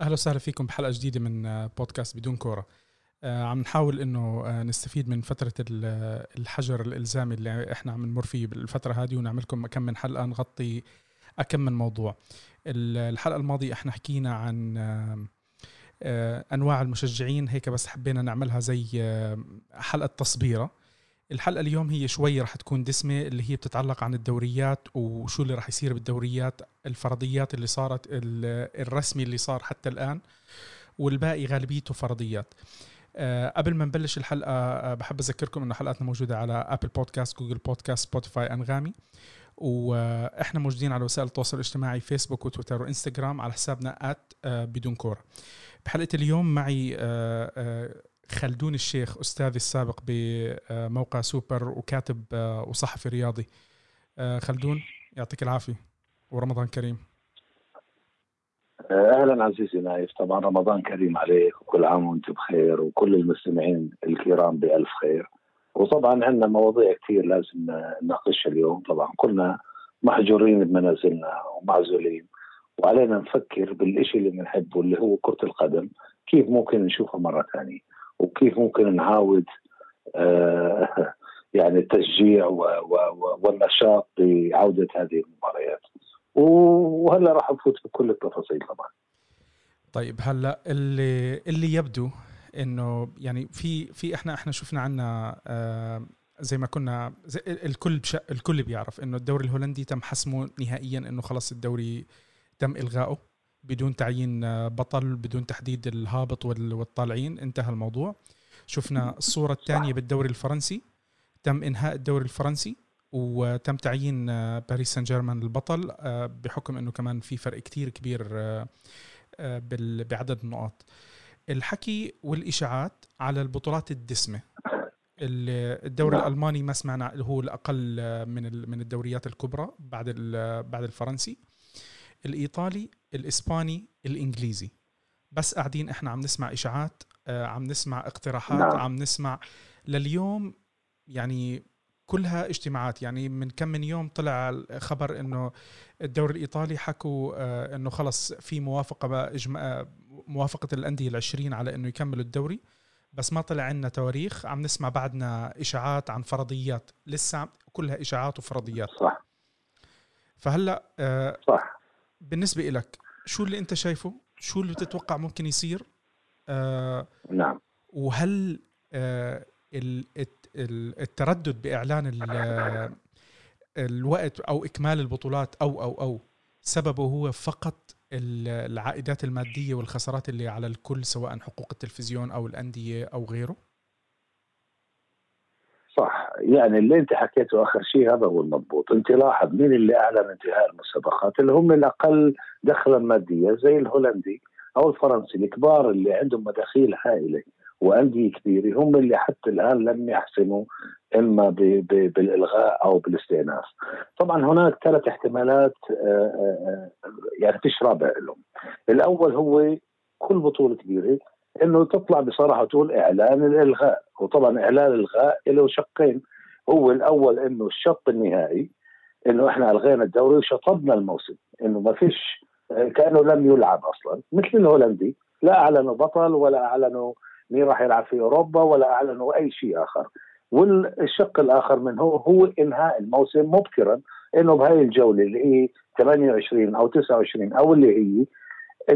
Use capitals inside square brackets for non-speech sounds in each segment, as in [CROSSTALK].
أهلا وسهلا فيكم بحلقة جديدة من بودكاست بدون كورة. آه، عم نحاول إنه آه، نستفيد من فترة الحجر الإلزامي اللي إحنا عم نمر فيه بالفترة هذه ونعمل لكم كم من حلقة نغطي أكم من موضوع. الحلقة الماضية إحنا حكينا عن آه، أنواع المشجعين هيك بس حبينا نعملها زي حلقة تصبيرة. الحلقة اليوم هي شوي راح تكون دسمة اللي هي بتتعلق عن الدوريات وشو اللي راح يصير بالدوريات الفرضيات اللي صارت الرسمي اللي صار حتى الآن والباقي غالبيته فرضيات. أه قبل ما نبلش الحلقة أه بحب أذكركم إنه حلقاتنا موجودة على Apple Podcasts Google Podcasts Spotify أنغامي. وإحنا موجودين على وسائل التواصل الاجتماعي فيسبوك وتويتر وإنستغرام على حسابنا at أه بدون كورة. بحلقة اليوم معي آه، خلدون الشيخ أستاذي السابق بموقع سوبر وكاتب آه، وصحفي رياضي. آه، خلدون يعطيك العافية ورمضان كريم. آه، أهلا عزيزي نايف. طبعا رمضان كريم عليك وكل عام وانت بخير وكل المستمعين الكرام بألف خير. وطبعا عندنا مواضيع كثير لازم نناقشها اليوم. طبعا كلنا محجورين بمنازلنا ومعزولين وعلينا نفكر بالشيء اللي بنحبه اللي هو كرة القدم. كيف ممكن نشوفها مرة ثانية؟ وكيف ممكن نعاود آه، [LAUGHS] يعني التشجيع والنشاط بعوده هذه المباريات. وهلا راح نفوت بكل التفاصيل طبعا. طيب هلا اللي اللي يبدو إنه يعني في في إحنا إحنا شفنا عنا آه، زي ما كنا زي الكل الكل بيعرف إنه الدوري الهولندي تم حسمه نهائيا إنه خلص الدوري تم إلغائه. بدون تعيين بطل بدون تحديد الهابط والطالعين. انتهى الموضوع. شفنا الصورة الثانية بالدوري الفرنسي. تم إنهاء الدوري الفرنسي وتم تعيين باريس سان جيرمان البطل بحكم إنه كمان في فرق كتير كبير بعدد النقاط. الحكي والإشاعات على البطولات الدسمة. الدوري نعم. الألماني ما سمعنا هو الأقل من من الدوريات الكبرى بعد بعد الفرنسي. الإيطالي الإسباني الإنجليزي. بس قاعدين إحنا عم نسمع إشاعات آه، عم نسمع اقتراحات نعم. عم نسمع لليوم يعني كلها اجتماعات. يعني من كم من يوم طلع خبر إنه الدوري الإيطالي حكوا آه، إنه خلص في موافقة آه، موافقة الأندية العشرين على إنه يكملوا الدوري. بس ما طلع عنا تواريخ. عم نسمع بعدنا إشاعات عن فرضيات. لسه كلها إشاعات وفرضيات. صح. فهلأ صح. بالنسبة لك شو اللي أنت شايفه؟ شو اللي بتتوقع ممكن يصير؟ آه نعم. وهل آه التردد بإعلان الوقت أو إكمال البطولات أو أو أو سببه هو فقط العائدات المادية والخسارات اللي على الكل سواء حقوق التلفزيون أو الأندية أو غيره؟ صح يعني اللي انت حكيته آخر شيء هذا هو المضبوط انت لاحظ مين اللي أعلن انتهاء المسابقات اللي هم الأقل دخلا ماديا زي الهولندي أو الفرنسي الكبار اللي عندهم مداخيل هائلة وأندية كبيرة هم اللي حتى الآن لم يحسموا إما بالإلغاء أو بالاستئناف. طبعا هناك ثلاث احتمالات آه، آه، آه، يعني فيش رابع لهم. الأول هو كل بطولة كبيرة إنه تطلع بصراحة تقول إعلان الإلغاء. وطبعا إعلان الإلغاء له شقين. هو الأول إنه الشق النهائي إنه إحنا ألغينا الدوري وشطبنا الموسم. إنه ما فيش كأنه لم يلعب أصلا. مثل الهولندي. لا أعلنوا بطل ولا أعلنوا مين راح يلعب في أوروبا ولا أعلنوا أي شيء آخر. والشق الآخر منه هو إنهاء الموسم مبكرا. إنه بهاي الجولة اللي هي 28 أو 29 أو اللي هي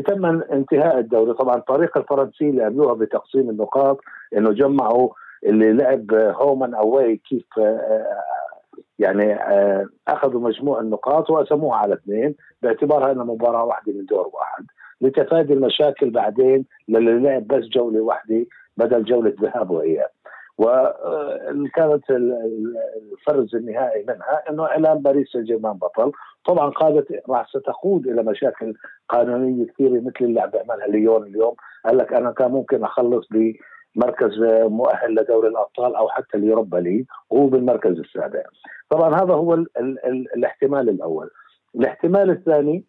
تم انتهاء الدوري. طبعا الطريقة الفرنسيه اللي عملوها بتقسيم النقاط إنه جمعوا اللي لعب هومن أواي كيف آه، يعني آه، أخذوا مجموع النقاط وقسموها على اثنين باعتبارها انها مباراة واحدة من دور واحد. لتفادي المشاكل بعدين للي لعب بس جولة واحدة بدل جولة ذهاب وإياب. وكانت الفرز النهائي منها إنه إعلان باريس سان جيرمان بطل. طبعا قادت راح ستقود إلى مشاكل قانونية كثيرة مثل اللي عم بيعملها ليون اليوم. قال لك أنا كان ممكن أخلص بمركز مؤهل لدوري الأبطال أو حتى اليوروبا ليج وهو بالمركز السابع. طبعا هذا هو ال ال ال الاحتمال الأول. الاحتمال الثاني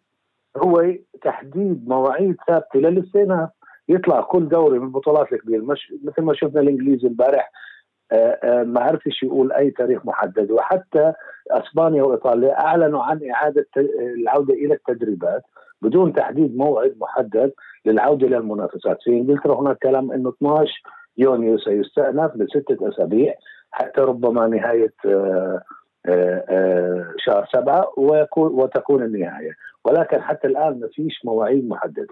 هو تحديد مواعيد ثابتة للاستئناف. يطلع كل دوري من البطولات الكبيره مش مثل ما شفنا الإنجليزي امبارح آه، آه، ما عرفش يقول أي تاريخ محدد. وحتى أسبانيا وإيطاليا أعلنوا عن إعادة العودة إلى التدريبات بدون تحديد موعد محدد للعودة إلى المنافسات، في إنجلترا هناك كلام إنه 12 يونيو سيستأنف لستة أسابيع حتى ربما نهاية آه، شهر سبعة وتكون النهاية. ولكن حتى الآن ما فيش مواعيد محددة.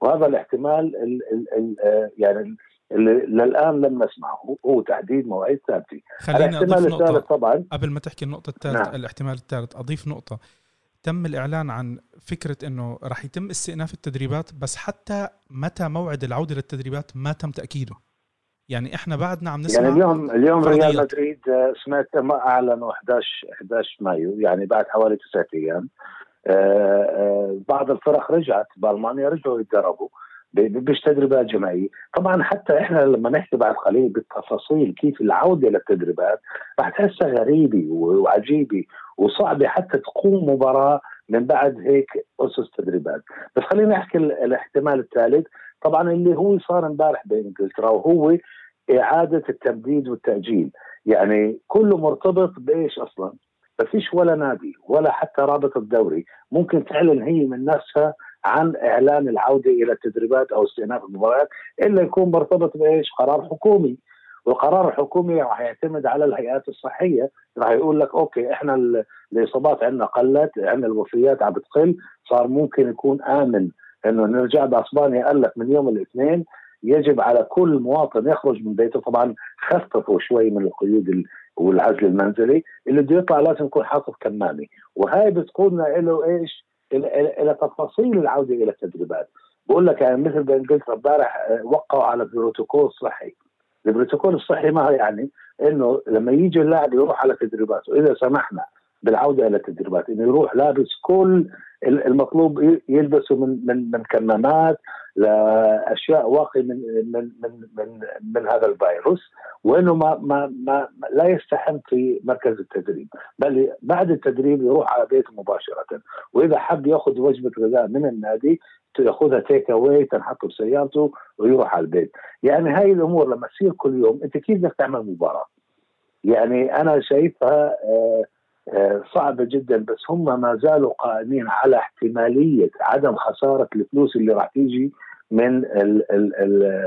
وهذا الاحتمال ال ال ال يعني اللي للآن لم نسمعه هو تحديد مواعيد ثابتة. خليني الاحتمال الثالث طبعا. قبل ما تحكي النقطة الثالثة نعم. الاحتمال الثالث أضيف نقطة. تم الإعلان عن فكرة إنه راح يتم استئناف التدريبات بس حتى متى موعد العودة للتدريبات ما تم تأكيده. يعني إحنا بعدنا عم نسمع يعني اليوم اليوم ريال مدريد آه، سمعت ما أعلنوا 11 11 مايو. يعني بعد حوالي تسعة أيام. آه، آه، بعض الفرق رجعت بألمانيا رجعوا يتدربوا مش تدريبات جماعية، طبعا حتى إحنا لما نحكي بعد قليل بالتفاصيل كيف العودة للتدريبات رح تحسها غريبة وعجيبة وصعبة حتى تقوم مباراة من بعد هيك أسس تدريبات، بس خلينا نحكي الاحتمال الثالث. طبعا اللي هو صار امبارح بانجلترا وهو إعادة التمديد والتأجيل، يعني كله مرتبط بإيش أصلا؟ ما فيش ولا نادي ولا حتى رابط الدوري ممكن تعلن هي من نفسها عن إعلان العودة إلى التدريبات أو استئناف المباريات إلا يكون مرتبط بإيش؟ قرار حكومي. والقرار الحكومي راح يعتمد على الهيئات الصحية. راح يقول لك أوكي إحنا الإصابات عندنا قلت عندنا الوفيات عم بتقل صار ممكن يكون آمن إنه نرجع بأسبانيا. قال لك من يوم الاثنين يجب على كل مواطن يخرج من بيته. طبعا خففوا شوي من القيود والعزل المنزلي اللي بده يطلع لازم يكون حاطط كمامة. وهاي بتقودنا له إيش؟ إلى تفاصيل العودة إلى التدريبات. بقول لك يعني مثل بانجلترا امبارح آه، وقعوا على بروتوكول صحي. البروتوكول الصحي ما يعني إنه لما يجي اللاعب يروح على تدريبات واذا سمحنا بالعودة إلى التدريبات إنه يروح لابس كل المطلوب يلبسه من من من كمامات لأشياء واقي من من من من, من هذا الفيروس وإنه ما, ما ما لا يستحم في مركز التدريب بل بعد التدريب يروح على بيته مباشرة وإذا حب يأخذ وجبة غذاء من النادي يأخذها تيك اواي تنحطه بسيارته ويروح على البيت. يعني هاي الأمور لما تصير كل يوم أنت كيف بدك تعمل مباراة؟ يعني أنا شايفها آه، صعبة جدا بس هم ما زالوا قائمين على احتمالية عدم خسارة الفلوس اللي راح تيجي من ال ال ال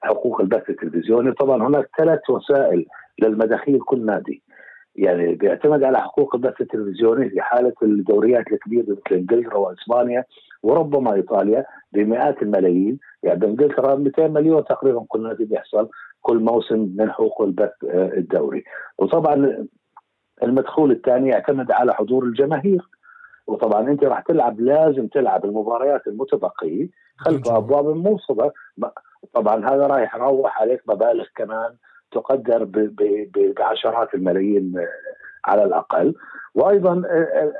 حقوق البث التلفزيوني. طبعا هناك ثلاث وسائل للمداخيل كل نادي. يعني بيعتمد على حقوق البث التلفزيوني في حالة الدوريات الكبيرة مثل إنجلترا وإسبانيا وربما إيطاليا بمئات الملايين. يعني بإنجلترا 200 مليون تقريبا كل نادي بيحصل كل موسم من حقوق البث آه، الدوري. وطبعا المدخول الثاني يعتمد على حضور الجماهير. وطبعا أنت راح تلعب لازم تلعب المباريات المتبقية خلف أبواب موصده طبعا هذا راح يروح عليك مبالغ كمان تقدر بعشرات الملايين على الأقل. وأيضا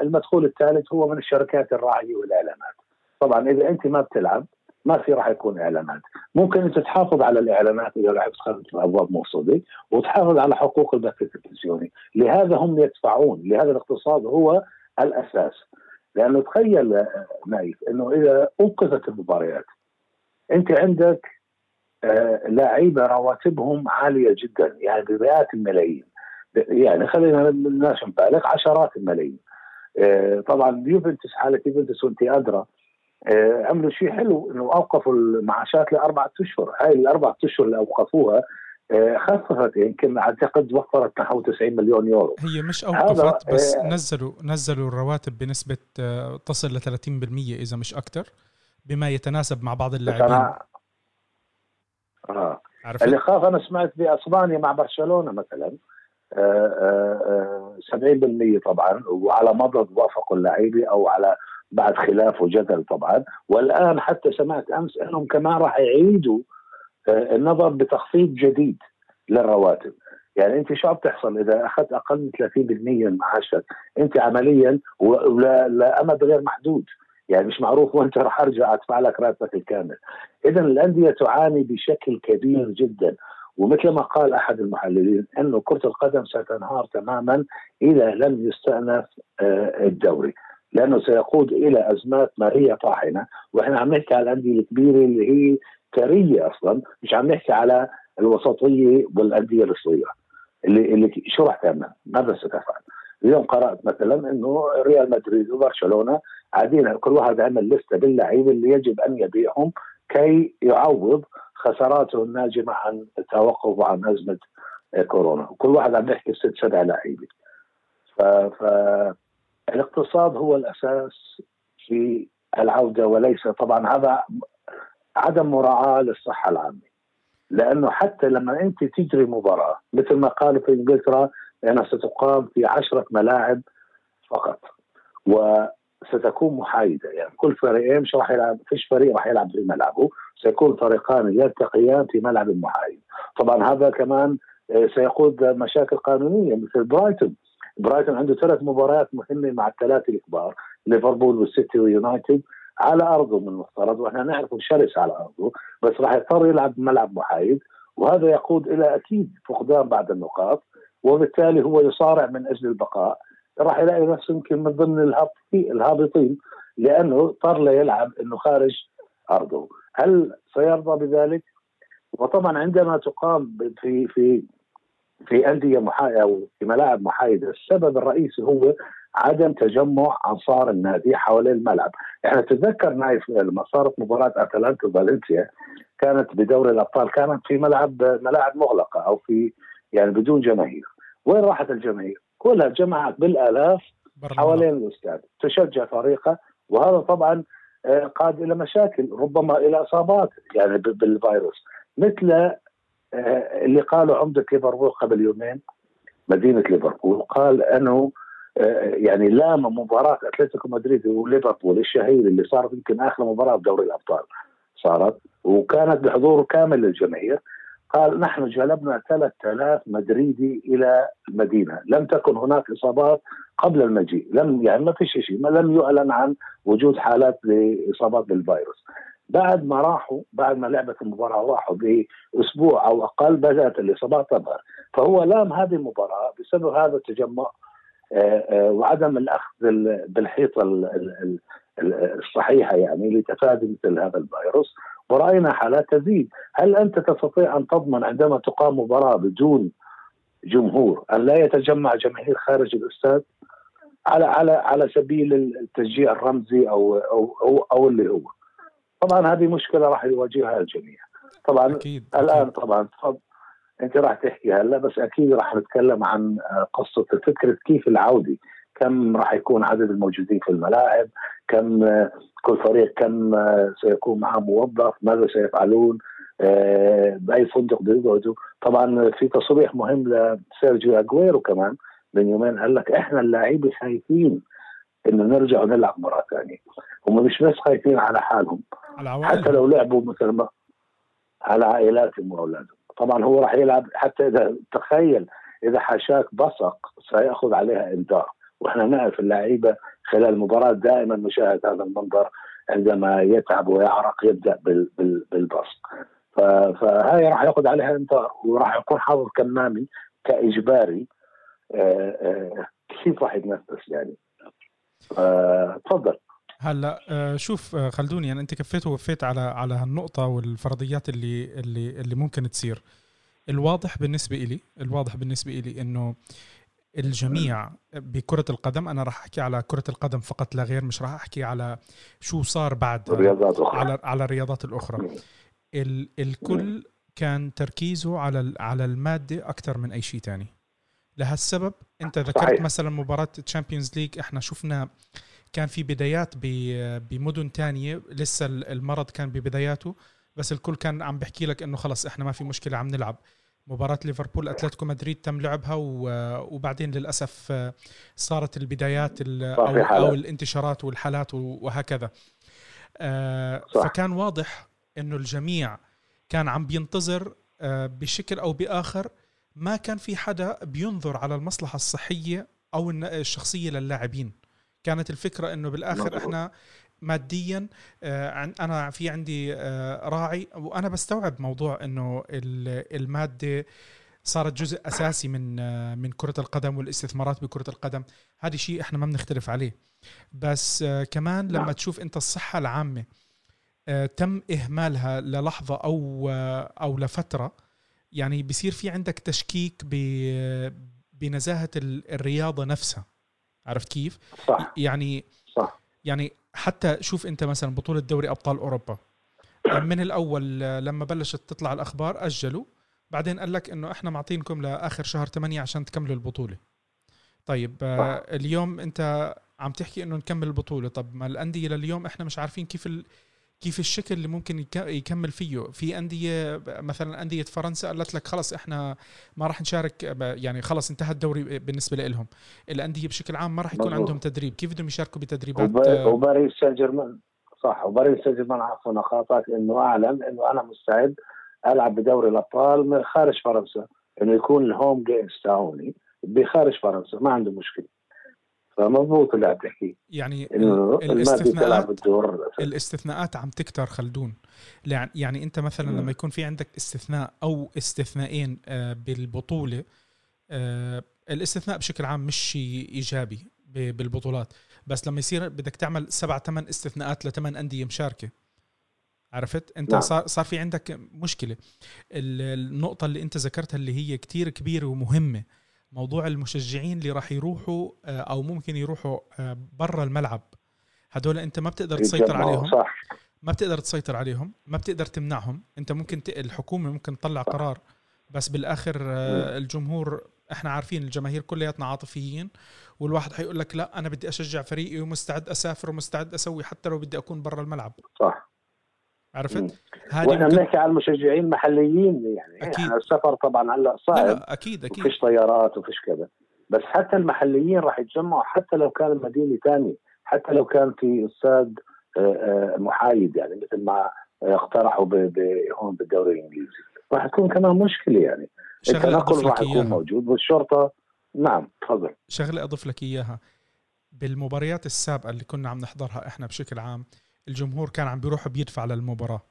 المدخول الثالث هو من الشركات الراعية والإعلانات. طبعا إذا أنت ما بتلعب ما في راح يكون إعلانات. ممكن أنت تحافظ على الإعلانات إذا لعبت خلف ابواب موصولة وتحافظ على حقوق البث التلفزيوني. لهذا هم يدفعون لهذا الاقتصاد هو الأساس. لأنه تخيل نايف إنه إذا أنقذت المباريات أنت عندك آه لعيبه رواتبهم عالية جدا يعني بمئات الملايين. يعني خلينا الناس نبالغ عشرات الملايين. آه طبعا يوفنتوس حالة يوفنتوس وانت ادرى عملوا شيء حلو إنه أوقفوا المعاشات لأربعة أشهر، هاي الأربعة أشهر اللي أوقفوها آه، خففت يمكن أعتقد وفرت نحو 90 مليون يورو. هي مش أوقفت بس آه نزلوا نزلوا الرواتب بنسبة تصل ل 30% إذا مش أكثر بما يتناسب مع بعض اللاعبين. آه؟ اللي خاف أنا سمعت بأسبانيا مع برشلونة مثلا آه آه 70% طبعا وعلى مضض وافقوا اللعيبة أو على بعد خلاف وجدل طبعا. والآن حتى سمعت أمس أنهم كمان راح يعيدوا آه، النظر بتخفيض جديد للرواتب. يعني أنت شو عم تحصل؟ إذا أخذت أقل من 30% من معاشك أنت عمليا لامد غير محدود. يعني مش معروف وانت راح أرجع أدفع لك راتبك الكامل. اذا الأندية تعاني بشكل كبير جدا. ومثل ما قال أحد المحللين أنه كرة القدم ستنهار تماما إذا لم يستأنف آه، الدوري. لأنه سيقود إلى أزمات ماليه طاحنة وإحنا عم نحكي على الأندية الكبيرة اللي هي ثريه أصلا مش عم نحكي على الوسطية والأندية الصغيرة اللي اللي شو راح تعمل؟ ماذا ستفعل؟ اليوم قرأت مثلا إنه ريال مدريد وبرشلونة قاعدين كل واحد عمل لستة باللعيبة اللي يجب أن يبيعهم كي يعوض خساراته الناجمه عن التوقف وعن أزمة كورونا وكل واحد عم يحكي ست سبع لعيبة ف... فالاقتصاد هو الأساس في العودة وليس طبعا هذا عدم مراعاة للصحة العامة. لأنه حتى لما أنت تجري مباراة مثل ما قالوا في إنجلترا لانها ستقام في عشرة ملاعب فقط وستكون محايدة. يعني كل فريقين مش راح يلعب فيش فريق راح يلعب في ملعبه سيكون فريقان يلتقيان في ملعب محايد. طبعا هذا كمان آه، سيقود مشاكل قانونية مثل برايتون. برايتون عنده ثلاث مباريات مهمة مع الثلاثه الكبار ليفربول والسيتي ويونايتد على أرضه من المفترض وإحنا نعرفه شرس على أرضه بس راح يضطر يلعب بملعب محايد وهذا يقود إلى أكيد فقدان بعض النقاط وبالتالي هو يصارع من أجل البقاء راح يلاقي نفسه يمكن من ضمن الهابطين لأنه اضطر ليلعب إنه خارج أرضه هل سيرضى بذلك؟ وطبعا عندما تقام في في في أندية محايده أو في ملاعب محايدة. السبب الرئيسي هو عدم تجمع انصار النادي حول الملعب، إحنا تتذكر نايف لما صارت مباراة أتلانتا فالنسيا كانت بدوري الأبطال كانت في ملعب ملاعب مغلقة أو في يعني بدون جماهير، وين راحت الجماهير؟ كلها جمعت بالآلاف حوالين الاستاد. تشجع فريقه وهذا طبعا آه، قاد إلى مشاكل ربما إلى إصابات يعني بالفيروس. مثل اللي قاله عمدة ليفربول قبل يومين مدينة ليفربول قال أنه آه، يعني لام مباراة أتلتيكو مدريد وليفربول الشهير اللي صارت يمكن آخر مباراة بدوري الأبطال صارت وكانت بحضور كامل للجماهير قال نحن جلبنا 3000 مدريدي إلى المدينة، لم تكن هناك إصابات قبل المجيء، لم يعني ما فيش شيء، ما لم يعلن عن وجود حالات لإصابات بالفيروس. بعد ما راحوا بعد ما لعبت المباراة راحوا بأسبوع أو أقل بدات الاصابات تظهر، فهو لام هذه المباراة بسبب هذا التجمع آه، آه، وعدم الأخذ بالحيطة الصحيحة يعني لتفادي مثل هذا الفيروس ورأينا حالات تزيد، هل أنت تستطيع أن تضمن عندما تقام مباراة بدون جمهور أن لا يتجمع جماهير خارج الأستاد؟ على على على سبيل التشجيع الرمزي أو أو أو, أو اللي هو. طبعا هذه مشكلة راح يواجهها الجميع. طبعا أكيد. الآن طبعا أنت راح تحكي هلا بس أكيد راح نتكلم عن قصة فكرة كيف العودة كم راح يكون عدد الموجودين في الملاعب كم كل فريق كم سيكون معه موظف ماذا سيفعلون آه، باي فندق بيقعدوا طبعا في تصريح مهم لسيرجيو اجويرو كمان من يومين قال لك إحنا اللاعبين خايفين إنه نرجع ونلعب مرة ثانية هم مش بس خايفين على حالهم حتى لو لعبوا مثل ما على عائلاتهم وأولادهم. طبعا هو راح يلعب حتى إذا تخيل إذا حاشاك بصق سيأخذ عليها إنذار. وإحنا نعرف اللعيبة خلال المباراة دائما نشاهد هذا المنظر عندما يتعب ويعرق يبدأ بالبصق. فهاي راح يأخذ عليها إنذار. وراح يكون حظر كمامي كإجباري. آه، آه، كيف راح يتنفس يعني؟ تفضل. هلا آه، شوف خلدوني يعني انت كفيت ووفيت على على هالنقطة والفرضيات اللي اللي اللي ممكن تصير. الواضح بالنسبة لي الواضح بالنسبة لي إنه الجميع بكرة القدم أنا راح أحكي على كرة القدم فقط لا غير مش راح أحكي على شو صار بعد الرياضات على على الرياضات الأخرى. ال الكل كان تركيزه على على المادة أكثر من أي شيء تاني. لهالسبب أنت ذكرت صحيح. مثلا مباراة Champions League إحنا شفنا كان في بدايات بمدن تانية. لسه المرض كان ببداياته بس الكل كان عم بحكي لك إنه خلص إحنا ما في مشكلة عم نلعب. مباراة ليفربول أتلتيكو مدريد تم لعبها وبعدين للأسف صارت البدايات أو, أو الانتشارات والحالات وهكذا. آه، صح. فكان واضح إنه الجميع كان عم بينتظر آه، بشكل أو بآخر ما كان في حدا بينظر على المصلحة الصحية أو الشخصية للاعبين. كانت الفكرة إنه بالآخر إحنا ماديا آه، أنا في عندي آه، راعي وأنا بستوعب موضوع إنه المادة صارت جزء أساسي من آه، من كرة القدم والاستثمارات بكرة القدم. هذا شيء إحنا ما بنختلف عليه. بس كمان لما نعم. تشوف أنت الصحة العامة تم إهمالها للحظة أو أو لفترة يعني بصير في عندك تشكيك بنزاهة ال- الرياضة نفسها. عرفت كيف؟ صح. يعني صح. يعني حتى شوف انت مثلا بطولة دوري أبطال أوروبا. من الأول لما بلشت تطلع الأخبار أجلوا. بعدين قال لك إنه إحنا معطينكم لآخر شهر 8 عشان تكملوا البطولة. طيب آه، اليوم أنت عم تحكي إنه نكمل البطولة. طب ما الأندية لليوم إحنا مش عارفين كيف ال... كيف الشكل اللي ممكن يك- يكمل فيه؟ في أندية مثلا أندية فرنسا قالت لك خلص إحنا ما راح نشارك يعني خلص انتهى الدوري بالنسبة لهم الأندية بشكل عام ما راح يكون مظبوط. عندهم تدريب. كيف بدهم يشاركوا بتدريبات؟ وب- وباريس سان جيرمان صح وباريس سان جيرمان عفوا خاطئك إنه أعلن إنه أنا مستعد ألعب بدوري الأبطال من خارج فرنسا إنه يكون الهوم جيمز تاعوني بخارج فرنسا ما عنده مشكلة. فمضبوط اللي عم تحكيه يعني الاستثناءات. الاستثناءات عم تكتر خلدون. يعني انت مثلا مم. لما يكون في عندك استثناء أو استثنائين آه، بالبطولة آه، الاستثناء بشكل عام مش شيء إيجابي بالبطولات. بس لما يصير بدك تعمل سبع ثمان استثناءات لثمان أندية مشاركة. عرفت؟ انت نعم. صار صار في عندك مشكلة. ال- النقطة اللي انت ذكرتها اللي هي كتير كبيرة ومهمة. موضوع المشجعين اللي راح يروحوا آه، أو ممكن يروحوا آه، برا الملعب. هدول أنت ما بتقدر تسيطر عليهم. صح. ما بتقدر تسيطر عليهم ما بتقدر تمنعهم. أنت ممكن ت... الحكومة ممكن تطلع قرار بس بالآخر آه، الجمهور إحنا عارفين الجماهير كلياتنا عاطفيين والواحد حيقول لك لا أنا بدي أشجع فريقي ومستعد أسافر ومستعد أسوي حتى لو بدي أكون برا الملعب. صح. عرفت؟ هذه ممكن... بنحكي عن المشجعين محليين يعني أكيد. إحنا السفر طبعا هلا لا صعب لا أكيد أكيد. وفيش طيارات وفيش كذا. بس حتى المحليين راح يتجمعوا حتى لو كان مدينة ثانية حتى لو كان في استاد آه، آه، محايد يعني مثل ما اقترحوا ب- ب- هون بالدوري الإنجليزي. راح تكون كمان مشكلة يعني. التنقل راح لك يكون موجود والشرطه نعم تفضل. شغلة أضيف لك إياها. بالمباريات السابقة اللي كنا عم نحضرها إحنا بشكل عام الجمهور كان عم بيروح بيدفع للمباراة.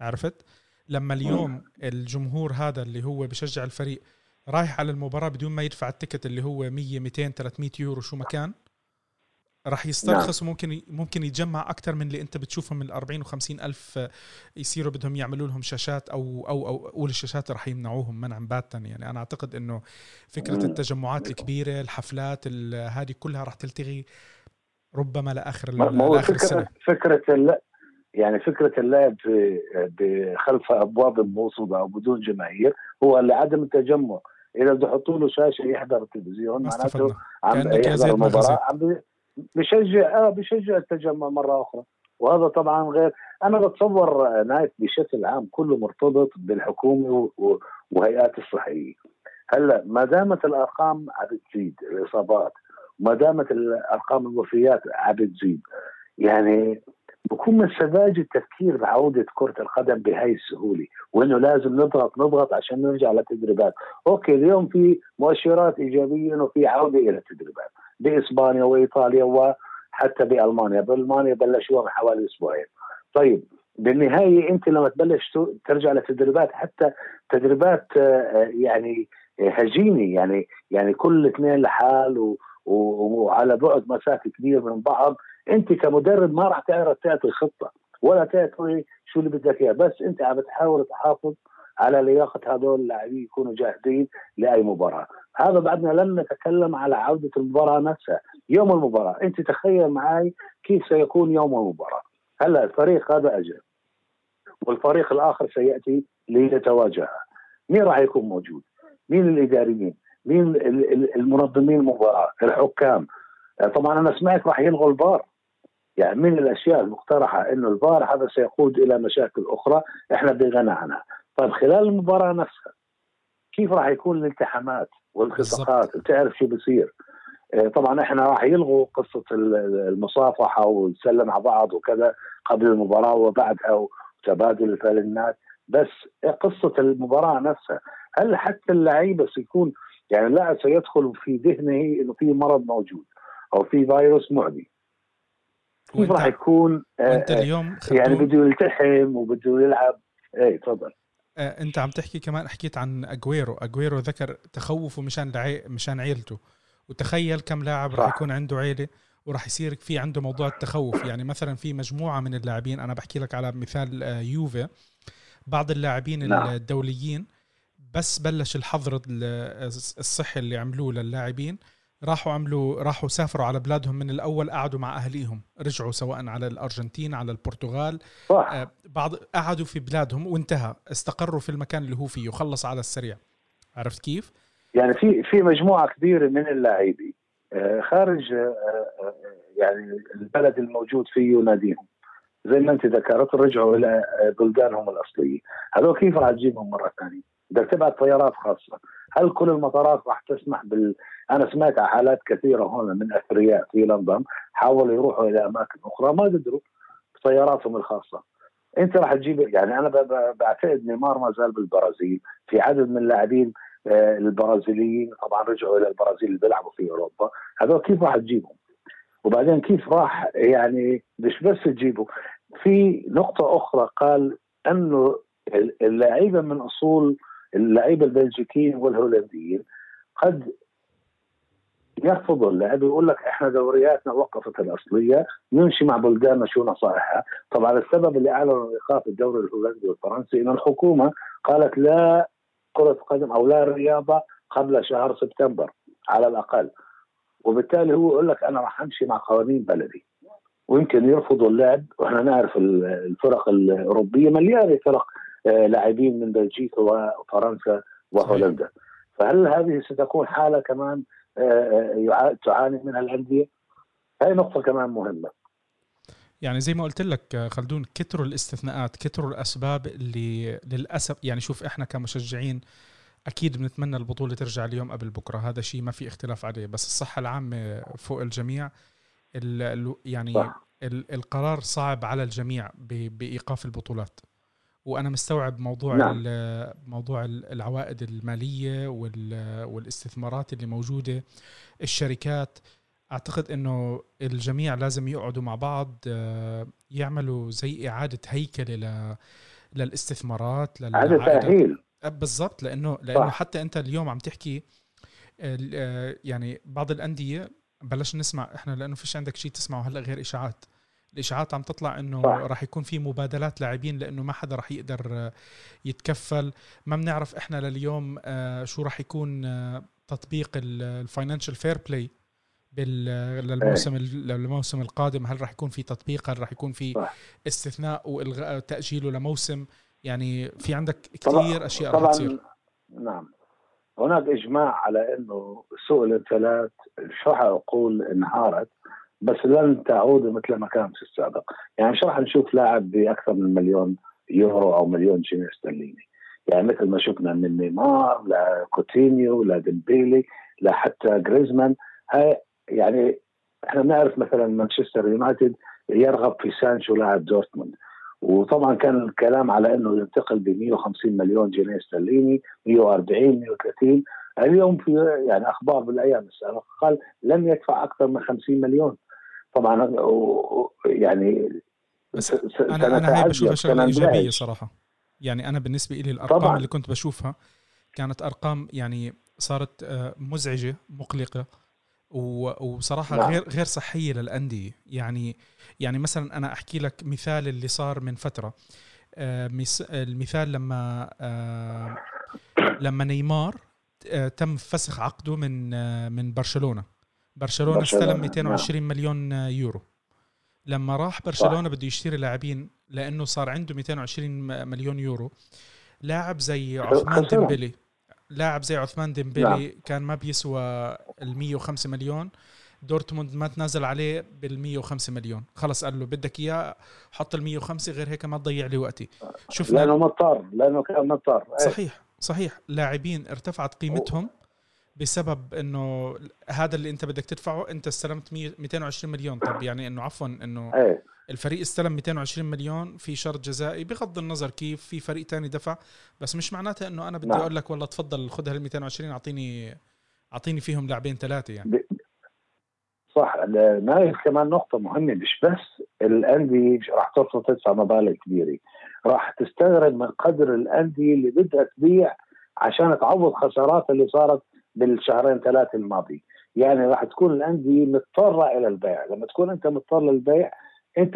عرفت؟ لما اليوم الجمهور هذا اللي هو بشجع الفريق رايح على المباراة بدون ما يدفع التيكت اللي هو 100 200 300 يورو شو ما كان راح يسترخص وممكن ممكن يتجمع أكثر من اللي أنت بتشوفهم من ال 40 و50 ألف يصيروا بدهم يعملوا لهم شاشات أو أو أو اول الشاشات راح يمنعوهم منعا باتا. يعني أنا أعتقد إنه فكرة. التجمعات الكبيرة الحفلات ال- هذه كلها راح تلتغي ربما لآخر لآخر فكره السنة. فكرة الل- يعني فكرة اللعب خلف أبواب موصوده أو بدون جماهير هو لعدم التجمع. إذا بده يحطوا له شاشة يحضر التلفزيون معناته عم يحضر المباراة. عم بشجع آه بشجع التجمع مرة أخرى. وهذا طبعا غير أنا بتصور نايف بشكل عام كله مرتبط بالحكومة وهيئات الصحية. هلأ ما دامت الأرقام عم بتزيد الإصابات ما دامت الارقام الوفيات عم بتزيد يعني بكون من سذاجة التفكير بعودة كرة القدم بهاي السهولة وإنه لازم نضغط نضغط عشان نرجع للتدريبات. أوكي اليوم في مؤشرات إيجابية إنه في عودة إلى التدريبات بإسبانيا وإيطاليا وحتى بألمانيا. بألمانيا بلشوها من حوالي أسبوعين. طيب بالنهاية أنت لما تبلش ترجع للتدريبات حتى تدريبات آه، آه، يعني آه، هجينة يعني يعني كل اثنين لحال وعلى بعد مسافة كبير من بعض أنت كمدرب ما راح تعرف تعطي خطة ولا تعطي شو اللي بدك إياه بس أنت عم تحاول تحافظ على لياقة هذول اللاعبين يكونوا جاهزين لأي مباراة. هذا بعدنا لم نتكلم على عودة المباراة نفسها يوم المباراة. أنت تخيل معي كيف سيكون يوم المباراة. هلأ الفريق هذا أجل والفريق الآخر سيأتي ليتواجهها مين راح يكون موجود؟ مين الإداريين؟ مين ال- ال- المنظمين المباراة الحكام. آه، طبعا أنا سمعت راح يلغوا الفار. يعني من الأشياء المقترحة إنه الفار هذا سيقود إلى مشاكل أخرى إحنا بغنى عنها طيب خلال المباراة نفسها كيف راح يكون الالتحامات والالتصاقات بتعرف شو بصير آه، طبعا إحنا راح يلغوا قصة ال- المصافحة ونسلم على بعض وكذا قبل المباراة وبعدها وتبادل الفالنات بس قصة المباراة نفسها هل حتى اللعيبة سيكون يعني اللاعب سيدخل في ذهنه إنه في مرض موجود أو في فيروس معدي. كيف راح يكون آه، وانت آه، اليوم يعني بده يلتحم وبده يلعب. إيه تفضل. آه، انت عم تحكي كمان حكيت عن أجويرو. أجويرو ذكر تخوفه مشان لعي... مشان عيلته. وتخيل كم لاعب راح. يكون عنده عيلة وراح يصير في عنده موضوع التخوف. يعني مثلا في مجموعة من اللاعبين أنا بحكي لك على مثال يوفي. بعض اللاعبين نعم. الدوليين بس بلش الحظر الصحي اللي عملوه للاعبين. راحوا عملوا راحوا سافروا على بلادهم من الأول قعدوا مع أهليهم. رجعوا سواء على الأرجنتين على البرتغال. صح. آه، بعض قعدوا في بلادهم وانتهى. استقروا في المكان اللي هو فيه وخلص على السريع. عرفت كيف؟ يعني في في مجموعة كبيرة من اللاعبين آه، خارج آه، يعني البلد الموجود فيه ناديهم زي ما انت ذكرت رجعوا إلى بلدانهم الاصليه هذول كيف راح تجيبهم مرة ثانية؟ بدك تبعت طيارات خاصة. هل كل المطارات راح تسمح بال؟ أنا سمعت عن حالات كثيرة هنا من أثرياء في لندن حاولوا يروحوا إلى أماكن أخرى ما قدروا بطياراتهم الخاصة. أنت راح تجيب يعني أنا بعتقد نيمار ما زال بالبرازيل في عدد من اللاعبين آه، البرازيليين طبعا رجعوا إلى البرازيل اللي بيلعبوا في أوروبا. هذول كيف راح تجيبهم؟ وبعدين كيف راح يعني مش بس تجيبه في نقطة أخرى قال أنه اللعيبة من أصول اللعيبة البلجيكيين والهولنديين قد يرفضوا اللعب يقول لك إحنا دورياتنا وقفت الأصلية نمشي مع بلداننا شو نصائحها. طبعا السبب اللي أعلنوا ايقاف الدوري الهولندي والفرنسي إن الحكومة قالت لا كرة قدم أو لا رياضة قبل شهر سبتمبر على الأقل. وبالتالي هو يقول لك أنا راح أمشي مع قوانين بلدي. ويمكن يرفضوا اللعب وإحنا نعرف الفرق الأوروبية مليانه فرق لاعبين من بلجيكا وفرنسا وهولندا. فهل هذه ستكون حالة كمان آه، آه، تعاني منها الأندية؟ هاي نقطة كمان مهمة. يعني زي ما قلت لك خلدون كتروا الاستثناءات كتروا الأسباب اللي للأسف يعني شوف إحنا كمشجعين أكيد بنتمنى البطولة ترجع اليوم قبل بكرة. هذا شيء ما في اختلاف عليه. بس الصحة العامة فوق الجميع ال يعني. القرار صعب على الجميع بإيقاف البطولات. وأنا مستوعب موضوع نعم. موضوع العوائد المالية والاستثمارات اللي موجودة الشركات أعتقد إنه الجميع لازم يقعدوا مع بعض آه، يعملوا زي إعادة هيكلة للاستثمارات هذا تأهيل بالضبط لأنه لأنه صح. حتى أنت اليوم عم تحكي آه، يعني بعض الأندية بلش نسمع إحنا لأنه فيش عندك شيء تسمعه هلأ غير إشاعات الإشاعات عم تطلع إنه راح يكون في مبادلات لاعبين لإنه ما حدا راح يقدر آه، يتكفل. ما بنعرف إحنا لليوم آه، شو راح يكون تطبيق ال Financial Fair Play للموسم للموسم القادم. هل راح يكون في تطبيق؟ هل راح يكون في استثناء وإلغاء تأجيله لموسم؟ يعني في عندك كثير أشياء راح تصير. نعم. هناك إجماع على إنه سوق الانتقالات شو أقول انهارت. بس لن تعود مثل ما كان في السابق. يعني مش راح نشوف لاعب بأكثر من مليون يورو أو مليون جنيه استرليني. يعني مثل ما شفنا من نيمار لكوتينيو لديمبلي لحتى جريزمان. هاي يعني إحنا بنعرف مثلا مانشستر يونايتد يرغب في سانشو لاعب دورتموند. وطبعا كان الكلام على إنه ينتقل ب 150 مليون جنيه استرليني 140 130 اليوم في يعني أخبار بالأيام السابقة قال لم يدفع أكثر من 50 مليون. طبعا يعني بس أنا أنا هي بشوفها شغله إيجابية صراحة. يعني أنا بالنسبة لي الأرقام طبعا. اللي كنت بشوفها كانت أرقام يعني صارت آه، مزعجة مقلقة وصراحة نعم. غير غير صحية للأندية. يعني يعني مثلا أنا أحكي لك مثال اللي صار من فترة. آه، المثال لما آه، لما نيمار تم فسخ عقده من من برشلونة. برشلونة استلم 220 نعم. مليون يورو. لما راح برشلونة بده يشتري لاعبين لأنه صار عنده 220 مليون يورو. لاعب زي عثمان ديمبلي لاعب زي عثمان ديمبلي نعم. كان ما بيسوى ال 105 مليون. دورتموند ما تنازل عليه بال 105 مليون. خلص قال له بدك إياه حط ال 105 غير هيك ما تضيع لي وقتي. شفنا لأنه مضطر لأنه كان مضطر. إيه. صحيح صحيح. لاعبين ارتفعت قيمتهم. بسبب إنه هذا اللي أنت بدك تدفعه أنت استلمت 220 مليون. طب يعني إنه عفوا إنه إيه. الفريق استلم 220 مليون في شرط جزائي بغض النظر كيف في فريق تاني دفع. بس مش معناته إنه أنا بدي نعم. أقول لك والله تفضل خذ هال 220 أعطيني أعطيني فيهم لاعبين ثلاثة يعني. صح نايف كمان نقطة مهمة مش بس الأندية راح ترفض تدفع مبالغ كبيرة. راح تستغرب من قدر الأندية اللي بدها تبيع عشان تعوض خسارات اللي صارت بالشهرين ثلاثة الماضي. يعني راح تكون الأندية مضطرة إلى البيع. لما تكون أنت مضطر للبيع أنت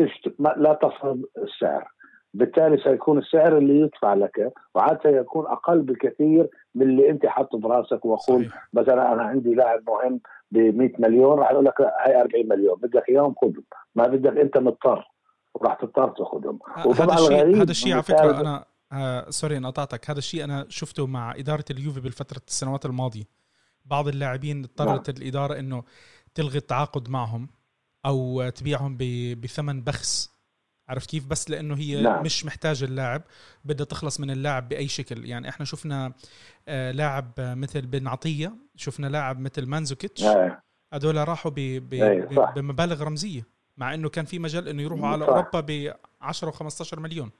لا تفرض السعر. بالتالي سيكون السعر اللي يدفع لك وعادة يكون أقل بكثير من اللي أنت حاطه براسك. وأقول صحيح. مثلا أنا عندي لاعب مهم ب 100 مليون راح أقول لك هاي 40 مليون. بدك إياهم خذهم ما بدك أنت مضطر. وراح تضطر تاخذهم وطبعا هذا الشيء هذا الشيء على فكرة أنا آه سوري أنا قطعتك هذا الشيء أنا شفته مع إدارة اليوفي بالفترة السنوات الماضية. بعض اللاعبين اضطرت نعم. الإدارة إنه تلغي التعاقد معهم أو تبيعهم بثمن بخس. عرفت كيف؟ بس لأنه هي نعم. مش محتاجة اللاعب بدها تخلص من اللاعب بأي شكل. يعني إحنا شفنا آه لاعب مثل بن عطية شفنا لاعب مثل مانزوكيتش. نعم. هذول راحوا ب ب أيه بمبالغ رمزية مع إنه كان في مجال إنه يروحوا على صح. أوروبا ب 10 و15 مليون.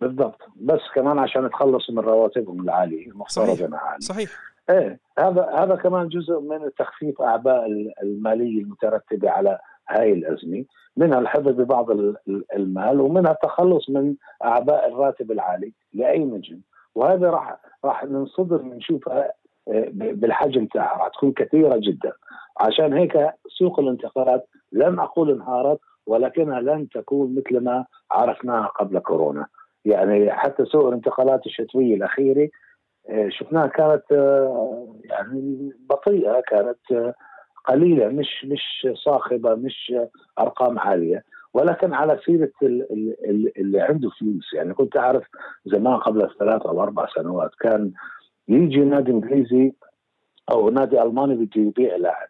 بالضبط. بس كمان عشان يتخلصوا من رواتبهم العالية المفترضه عاليه صحيح. إيه هذا هذا كمان جزء من تخفيف أعباء المالية المترتبة على هاي الأزمة منها الحفظ ببعض المال ومنها التخلص من أعباء الراتب العالي لأي نجم وهذا راح راح ننصدر نشوفها آه، بالحجم تاعها راح تكون كثيرة جدا. عشان هيك سوق الانتقالات لن أقول انهارت ولكنها لن تكون مثل ما عرفناها قبل كورونا. يعني حتى سوق الانتقالات الشتوية الأخيرة شفناها كانت آه، يعني بطيئة كانت قليلة مش مش صاخبة مش أرقام عالية ولكن على سيرة اللي عنده فلوس. يعني كنت أعرف زمان قبل ثلاث أو أربع سنوات كان يجي نادي إنجليزي أو نادي ألماني بده يبيع لاعب.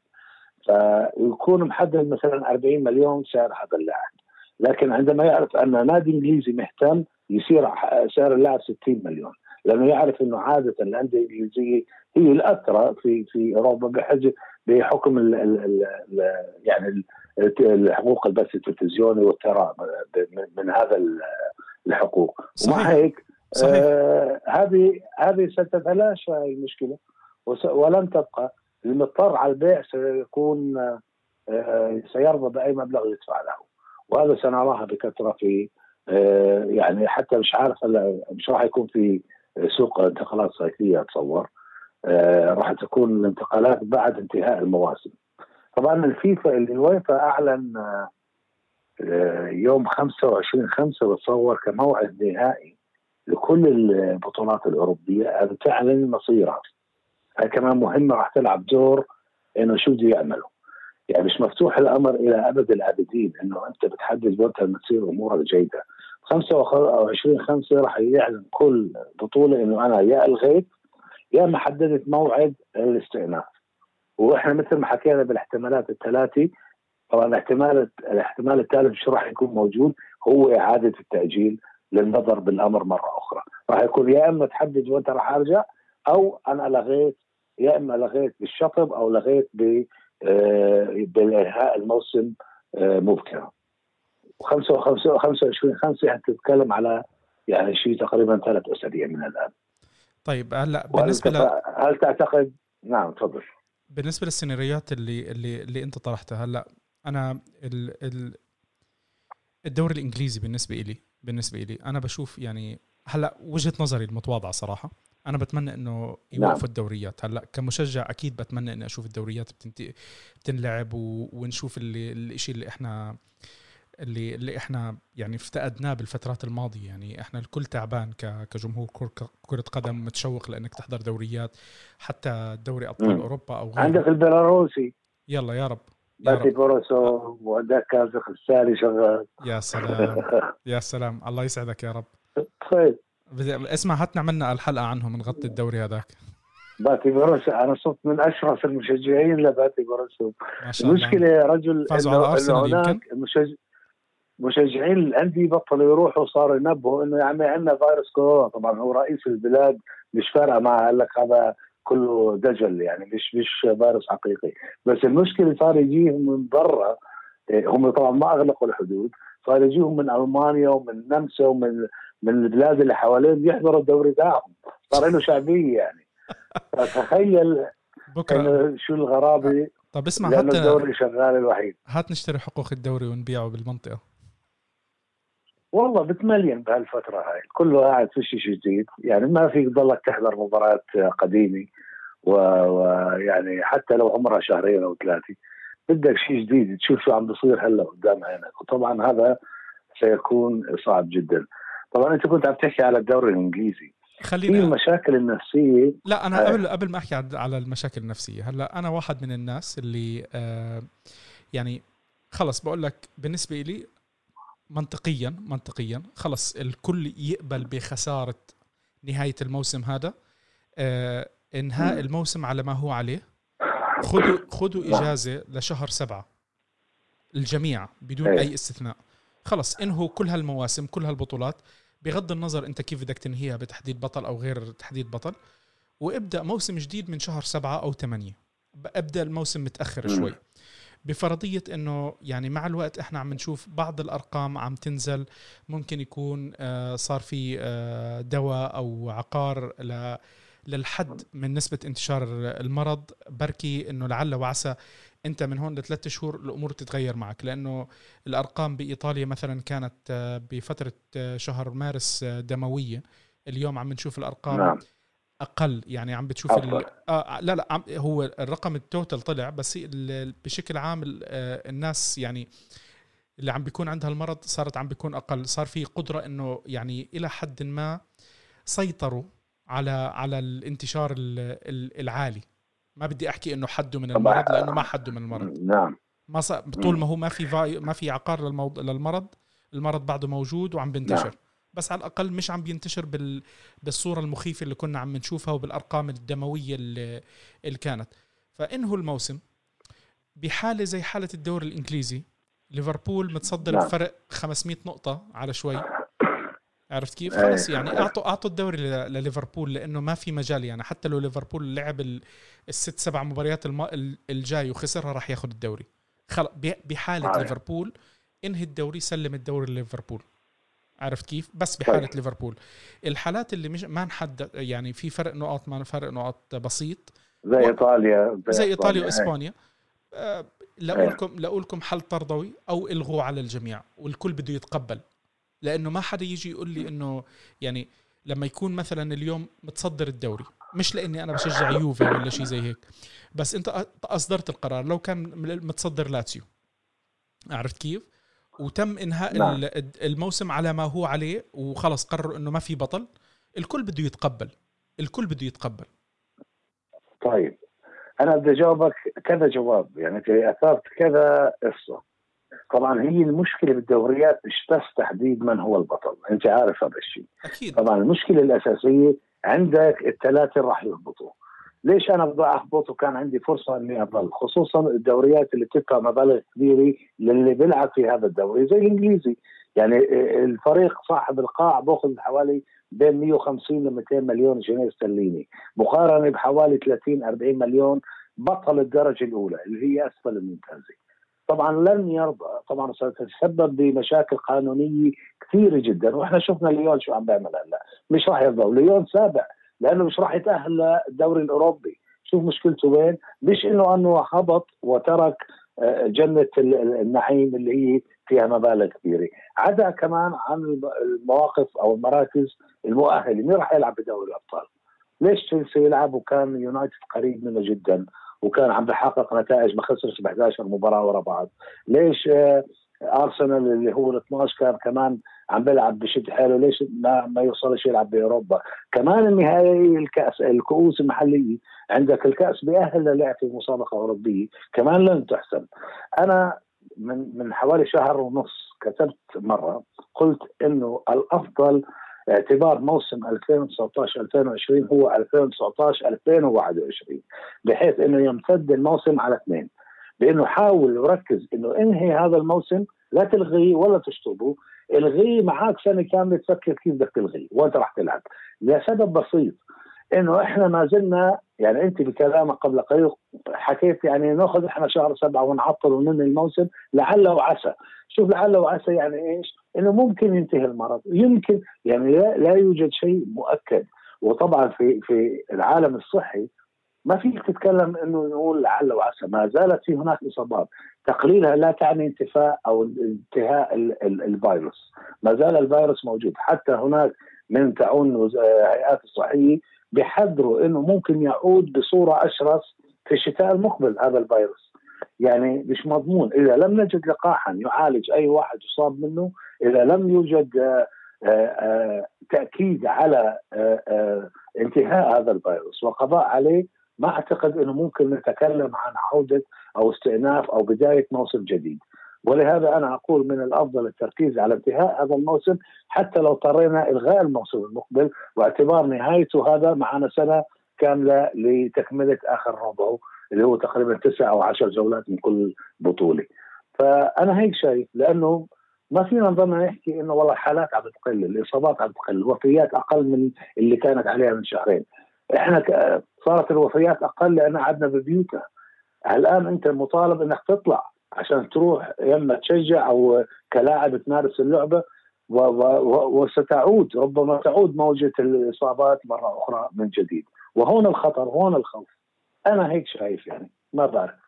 فيكون محدد مثلا 40 مليون سعر هذا اللاعب. لكن عندما يعرف أن نادي إنجليزي مهتم يصير سعر اللاعب 60 مليون. لأنه يعرف إنه عادة الأندية الإنجليزية هي الأثرى في في أوروبا بحجة بحكم ال ال ال يعني الحقوق البث التلفزيوني والثراء من هذا الحقوق. صحيح. ومع هيك آه هذه هذه ستتلاشى المشكلة. ولن تبقى. المضطر على البيع سيكون آه سيرضى بأي مبلغ يدفع له. وهذا سنراها بكثرة في آه يعني حتى مش عارف مش راح يكون في سوق انتقالات صيفيه أتصور آه، راح تكون الانتقالات بعد انتهاء المواسم. طبعا الفيفا الويفا أعلن آه، يوم 25 5 بتصور كموعد نهائي لكل البطولات الأوروبية ان تعلن مصيرها. هاي كمان مهمة راح تلعب دور إنه شو بده يعملوا. يعني مش مفتوح الأمر إلى أبد الابدين إنه أنت بتحدد وقتها تصير أمورك جيدة. 25 5 راح يعلن كل بطولة إنه أنا يا ألغيت يا اما حددت موعد الاستئناف. وإحنا مثل ما حكينا بالاحتمالات الثلاثه طبعا الاحتمال الاحتمال الثالث شو راح يكون موجود؟ هو إعادة التأجيل للنظر بالأمر مرة أخرى. راح يكون يا إما تحدد وأنت راح أرجع أو أنا لغيت يا إما لغيت بالشطب أو لغيت ب آه، بانهاء الموسم آه، مبكرا. و25 25 5 تتكلم على يعني شيء تقريبا ثلاث أسابيع من الآن. طيب هلا بالنسبة ل... هل تعتقد نعم تفضل. بالنسبة للسيناريوهات اللي اللي اللي أنت طرحتها هلا أنا ال... ال... الدوري الإنجليزي بالنسبة لي بالنسبة لي أنا بشوف يعني هلا وجهة نظري المتواضعة صراحة. أنا بتمنى إنه يوقفوا نعم. الدوريات. هلا كمشجع أكيد بتمنى إني أشوف الدوريات بتنت... بتنلعب و... ونشوف اللي الشيء اللي إحنا اللي اللي إحنا يعني افتقدناه بالفترات الماضية. يعني إحنا الكل تعبان كجمهور كرة قدم متشوق لإنك تحضر دوريات حتى دوري أبطال أوروبا أو غيره. عندك البيلاروسي. يلا يا رب باتي بوروسو وعندك كازاخستاني شغال. يا سلام يا سلام. الله يسعدك يا رب. طيب. اسمع هات نعملنا الحلقة عنهم نغطي الدوري هذاك. باتي بوريسوف أنا صرت من أشرف المشجعين لباتي بوريسوف. المشكلة يا رجل فازوا على أرسنال يمكن؟ المشجع مشجعين الأندية بطلوا يروحوا صاروا ينبهوا إنه يا عمي عندنا فيروس كورونا. طبعا هو رئيس البلاد مش فارقة معه قال لك هذا كله دجل يعني مش مش فيروس حقيقي. بس المشكلة صار يجيهم من برا إيه، هم طبعا ما أغلقوا الحدود صار يجيهم من ألمانيا ومن النمسا ومن من البلاد اللي حوالين يحضروا الدوري تاعهم صار له شعبية يعني. فتخيل بكرة. شو الغرابة طب اسمع حتى الدوري شغال الوحيد. هات نشتري حقوق الدوري ونبيعه بالمنطقة. والله بتملين بهالفترة هاي. كله قاعد في شيء جديد. يعني ما فيك تضلك تحضر مباريات قديمة ويعني حتى لو عمرها شهرين أو ثلاثة. بدك شيء جديد تشوف شو عم بصير هلأ قدام عينك. وطبعا هذا سيكون صعب جدا. طبعا أنت كنت عم تحكي على الدوري الإنجليزي. خلينا في المشاكل النفسية؟ لا أنا قبل قبل ما أحكي على المشاكل النفسية هلأ أنا واحد من الناس اللي آه يعني خلص بقول لك بالنسبة لي منطقيا منطقيا. خلص الكل يقبل بخسارة نهاية الموسم هذا. آه انهاء الموسم على ما هو عليه. خذوا خذوا نعم. إجازة لشهر سبعة. الجميع بدون إيه. أي استثناء. خلص انهوا كل هالمواسم كل هالبطولات. بغض النظر انت كيف بدك تنهيها بتحديد بطل أو غير تحديد بطل. وابدأ موسم جديد من شهر سبعة أو ثمانية. ابدأ الموسم متأخر شوي. بفرضية إنه يعني مع الوقت إحنا عم نشوف بعض الأرقام عم تنزل ممكن يكون آه، صار في آه، دواء أو عقار للحد من نسبة انتشار المرض بركي إنه لعل وعسى أنت من هون لثلاث شهور الأمور تتغير معك لأنه الأرقام بإيطاليا مثلا كانت آه، بفترة شهر مارس دموية اليوم عم نشوف الأرقام نعم. أقل يعني عم بتشوف ال... آه لا لا عم هو الرقم التوتال طلع بس بشكل عام آه الناس يعني اللي عم بيكون عندها المرض صارت عم بيكون أقل صار في قدرة إنه يعني إلى حد ما سيطروا على على الانتشار العالي. ما بدي أحكي إنه حدوا من المرض لأنه ما حدوا من المرض. نعم. ما صار طول ما هو ما في ما في عقار للموض... للمرض المرض بعده موجود وعم بينتشر. نعم. بس على الأقل مش عم بينتشر بال بالصورة المخيفة اللي كنا عم نشوفها وبالأرقام الدموية اللي, اللي كانت فانهوا الموسم بحالة زي حالة الدوري الإنجليزي ليفربول متصدر نعم. بفرق 500 نقطة على شوي عرفت كيف؟ إيه. خلص يعني أعطوا أعطوا الدوري لليفربول لأنه ما في مجال يعني حتى لو ليفربول لعب الست سبع مباريات الجاي وخسرها راح ياخذ الدوري خلص بحالة ليفربول انهي الدوري سلم الدوري لليفربول عرفت كيف؟ بس بحالة طيب. ليفربول. الحالات اللي مش ما نحدد يعني في فرق نقاط ما فرق نقاط بسيط. زي و... إيطاليا زي, زي إيطاليا وإسبانيا. آه لاقول لكم لاقول لكم حل ترضوي أو الغوه على الجميع والكل بده يتقبل. لأنه ما حدا يجي يقول لي إنه يعني لما يكون مثلا اليوم متصدر الدوري مش لإني أنا بشجع يوفي ولا شيء زي هيك بس أنت أصدرت القرار. لو كان متصدر لاتسيو عرفت كيف؟ وتم إنهاء نعم. الموسم على ما هو عليه وخلص قرروا إنه ما في بطل. الكل بده يتقبل. الكل بده يتقبل. طيب. أنا بدي أجاوبك كذا جواب يعني انت اثرت كذا قصة. طبعا هي المشكلة بالدوريات مش بس تحديد من هو البطل. أنت عارف هذا الشيء. أكيد. طبعا المشكلة الأساسية عندك الثلاثة راح يهبطوا. ليش أنا بدي أحبط وكان عندي فرصة إني اضل خصوصا الدوريات اللي بتدفع مبالغ كبيرة للي بيلعب في هذا الدوري زي الإنجليزي. يعني الفريق صاحب القاع بأخذ حوالي بين 150 ل 200 مليون جنيه استرليني. مقارنة بحوالي 30 40 مليون بطل الدرجة الأولى اللي هي أسفل الممتازة. طبعا لن يرضى طبعا ستتسبب بمشاكل قانونية كثيرة جدا. وإحنا شفنا ليون شو عم بيعمل هلأ. مش راح يرضى. وليون سابع لأنه مش راح يتأهل للدوري الأوروبي. شوف مشكلته وين؟ مش إنه أنه هبط وترك آه، جنة النعيم اللي هي فيها مبالغ كبيرة. عدا كمان عن المواقف أو المراكز المؤهلة. مين راح يلعب بدوري الأبطال؟ ليش تشيلسي يلعب؟ وكان يونايتد قريب منه جدا. وكان عم بحقق نتائج ما خسرش ب 11 مباراة ورا بعض. ليش آه، أرسنال اللي هو ال 12 كان كمان عم بيلعب بشد حاله ليش ما ما يوصلش يلعب بأوروبا؟ كمان النهائي الكأس الكؤوس المحلية عندك الكأس بيأهل للعب في مسابقة أوروبية كمان لن تحسم. أنا من من حوالي شهر ونص كتبت مرة قلت إنه الأفضل اعتبار موسم 2019 2020 هو 2019 2021 بحيث إنه يمتد الموسم على اثنين. بإنه حاول وركز إنه انهي هذا الموسم لا تلغيه ولا تشطبه. الغيه معك سنة كاملة تفكر كيف بدك تلغيه وانت راح تلعب. لسبب بسيط إنه إحنا ما زلنا يعني أنت بكلامك قبل قليل حكيت يعني نأخذ إحنا شهر سبعة ونعطل وننهي الموسم لعل وعسى. شوف لعل وعسى يعني إيش؟ إنه ممكن ينتهي المرض. يمكن يعني لا, لا يوجد شيء مؤكد. وطبعا في في العالم الصحي ما فيك تتكلم إنه نقول لعل وعسى ما زالت في هناك إصابات. تقليلها لا تعني انتفاء أو انتهاء الفيروس. ما زال الفيروس موجود. حتى هناك من تعاون الهيئات الصحيه بيحذروا إنه ممكن يعود بصورة أشرس في الشتاء المقبل هذا الفيروس. يعني مش مضمون. إذا لم نجد لقاحا يعالج أي واحد يصاب منه إذا لم يوجد آه، آه، تأكيد على انتهاء هذا الفيروس وقضاء عليه ما أعتقد إنه ممكن نتكلم عن عودة أو استئناف أو بداية موسم جديد ولهذا أنا أقول من الأفضل التركيز على انتهاء هذا الموسم حتى لو اضطرينا إلغاء الموسم المقبل واعتبار نهايته هذا معنا سنة كاملة لتكملة آخر ربعه اللي هو تقريبا تسع أو عشر جولات من كل بطولة. فأنا هيك شايف لأنه ما فينا نضلنا نحكي إنه والله الحالات عم تقل، الإصابات عم تقل، الوفيات أقل من اللي كانت عليها من شهرين. إحنا صارت الوفيات أقل لأن قعدنا ببيوتنا. الآن أنت مطالب إنك تطلع عشان تروح يا اما تشجع أو كلاعب تمارس اللعبة وستعود. ربما تعود موجة الإصابات مرة أخرى من جديد. وهون الخطر هون الخوف. أنا هيك شايف يعني. ما بعرف.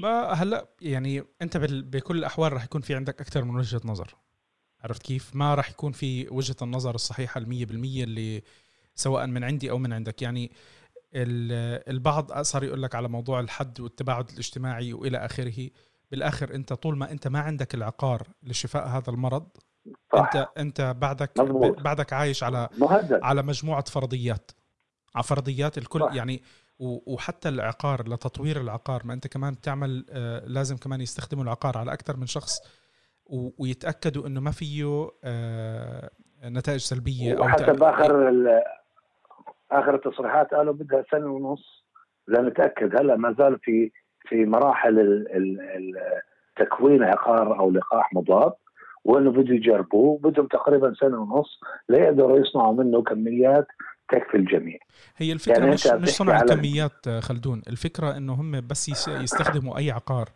ما هلا يعني أنت بكل الأحوال راح يكون في عندك أكثر من وجهة نظر. عرفت كيف؟ ما راح يكون في وجهة النظر الصحيحة المية بالمية اللي سواء من عندي أو من عندك يعني البعض صار يقول لك على موضوع الحد والتباعد الاجتماعي وإلى آخره بالآخر أنت طول ما أنت ما عندك العقار لشفاء هذا المرض صح. أنت أنت بعدك مضبوط. بعدك عايش على مهدد. على مجموعة فرضيات على فرضيات الكل صح. يعني وحتى العقار لتطوير العقار ما أنت كمان بتعمل آه، لازم كمان يستخدموا العقار على أكثر من شخص ويتأكدوا إنه ما فيه آه، نتائج سلبية أو حتى بآخر آخر التصريحات قالوا بدها سنة ونص. لنتاكد هلا ما زال في في مراحل تكوين عقار أو لقاح مضاد وإنه بده يجربوه. بدهم تقريبا سنة ونص ليقدروا يصنعوا منه كميات تكفي الجميع. هي الفكرة يعني مش مش صنع الكميات خلدون. الفكرة إنه هم بس يستخدموا أي عقار.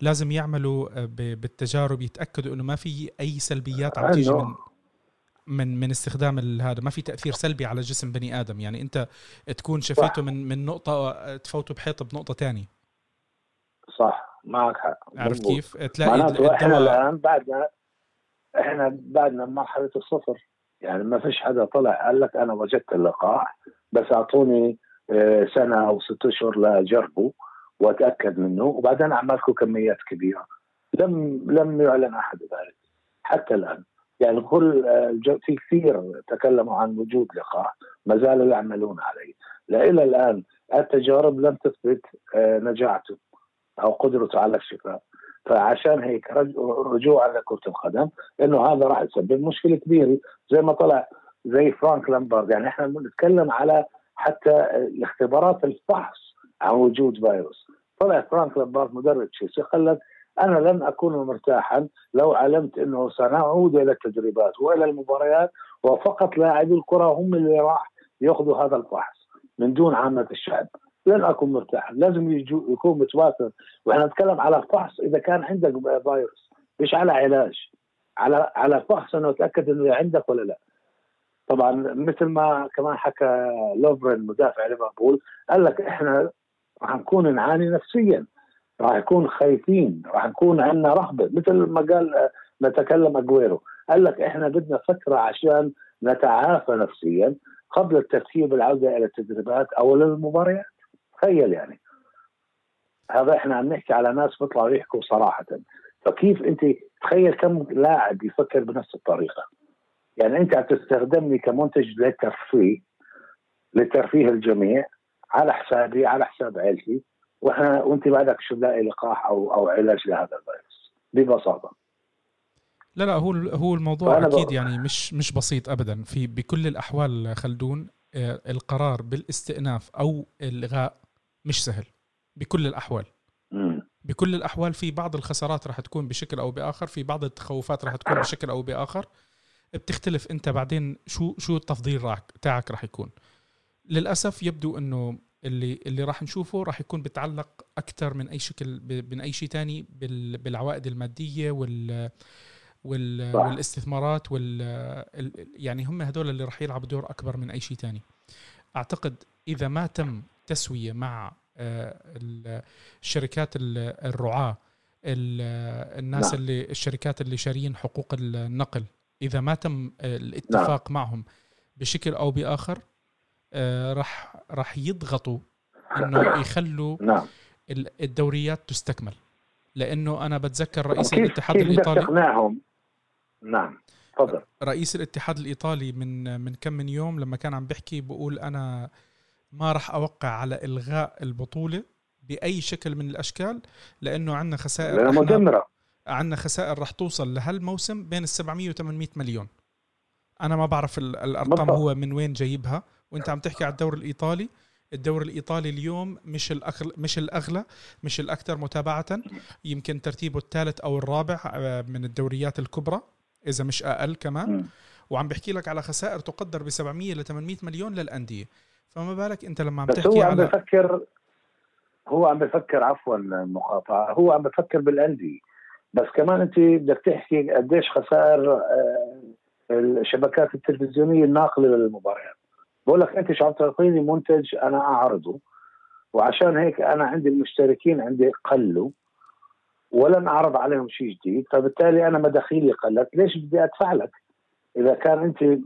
لازم يعملوا بالتجارب يتأكدوا إنه ما في أي سلبيات عم تيجي من من من استخدام هذا. ما في تأثير سلبي على جسم بني آدم. يعني أنت تكون شفيته من من نقطة تفوته بحيطه بنقطة ثانية صح. معك حق. عرفت كيف؟ تلاقي معناته إحنا الآن بعدنا إحنا بعدنا بمرحلة الصفر. يعني ما فيش حدا طلع قال لك أنا وجدت اللقاح بس أعطوني آه، سنة أو ست أشهر لأجربه وأتأكد منه. وبعدين اعمل لكم كميات كبيرة. لم لم يعلن أحد ذلك. حتى الآن. يعني كل آه، في كثير تكلموا عن وجود لقاح ما زالوا يعملون عليه. لإلى الآن التجارب لم تثبت آه، نجاعته أو قدرته على الشفاء. فعشان هيك رجوعا لكرة القدم إنه هذا راح يسبب مشكلة كبيرة. زي ما طلع زي فرانك لامبارد يعني إحنا بنتكلم على حتى الاختبارات الفحص عن وجود فيروس. طلع فرانك لامبارد مدرب تشيلسي قال لك أنا لن اكون مرتاحا لو علمت أنه سنعود إلى التدريبات وإلى المباريات وفقط لاعبي الكرة هم اللي راح يأخذوا هذا الفحص من دون عامة الشعب. لن اكون مرتاح لازم يكون متواتر. وإحنا نتكلم على فحص إذا كان عندك فيروس مش على علاج على على فحص أنه تاكد إنه عندك ولا لا. طبعا مثل ما كمان حكى لوفرين مدافع ليفربول قال لك إحنا راح نكون نعاني نفسيا. راح نكون خايفين راح نكون عندنا رهبة مثل ما قال نتكلم أجويرو. قال لك إحنا بدنا فتره عشان نتعافى نفسيا قبل التفكير بالعوده إلى التدريبات أو للمباريات تخيل يعني. هذا إحنا عم نحكي على ناس بيطلعوا يحكوا صراحة. فكيف أنت تخيل كم لاعب يفكر بنفس الطريقة. يعني أنت عم تستخدمني كمنتج للترفيه لترفيه الجميع على حسابي على حساب عائلتي وإحنا وأنت بعدك شو لاقي لقاح أو أو علاج لهذا الفيروس ببساطة. لا لا هو هو الموضوع أكيد يعني مش مش بسيط ابدا. في بكل الأحوال خلدون آه، القرار بالاستئناف أو الغاء مش سهل. بكل الأحوال. بكل الأحوال في بعض الخسارات راح تكون بشكل أو بآخر في بعض التخوفات راح تكون بشكل أو بآخر. بتختلف أنت بعدين شو شو التفضيل راح تاعك راح يكون. للأسف يبدو إنه اللي اللي راح نشوفه راح يكون بتعلق أكثر من أي شكل من أي شيء ثاني بالعوائد المادية وال وال والاستثمارات وال يعني هم هذول اللي راح يلعبوا دور أكبر من أي شيء ثاني أعتقد إذا ما تم تسوية مع آه، الشركات الرعاة الناس نعم. اللي الشركات اللي شارين حقوق النقل إذا ما تم الاتفاق نعم. معهم بشكل أو بآخر آه، راح راح يضغطوا [LAUGHS] إنه يخلوا نعم. الدوريات تستكمل. لأنه أنا بتذكر رئيس الاتحاد كيف الايطالي نعم تفضل. رئيس الاتحاد الإيطالي من من كم من يوم لما كان عم بيحكي بقول أنا ما راح أوقع على إلغاء البطولة بأي شكل من الأشكال لأنه عندنا خسائر مدمرة. عندنا خسائر راح توصل لهالموسم بين ال 700 و 800 مليون. أنا ما بعرف الأرقام هو من وين جايبها وانت عم تحكي على الدوري الإيطالي. الدوري الإيطالي اليوم مش الاغلى مش الأغلى مش الأكثر متابعة. يمكن ترتيبه الثالث أو الرابع آه، من الدوريات الكبرى إذا مش أقل كمان. وعم بحكي لك على خسائر تقدر ب 700 ل 800 مليون للأندية. فما بالك أنت لما عم تحكي هو عم بفكر هو عم بفكر عفوا المقاطعه هو عم بفكر بالأندية. بس كمان أنت بدك تحكي قديش خسائر آه، الشبكات التلفزيونية الناقلة للمباريات. بقول لك أنت شو عم تعطيني منتج أنا أعرضه وعشان هيك أنا عندي المشتركين عندي قلوا ولن أعرض عليهم شيء جديد فبالتالي أنا مداخيلي قلت ليش بدي أدفع لك؟ إذا كان أنت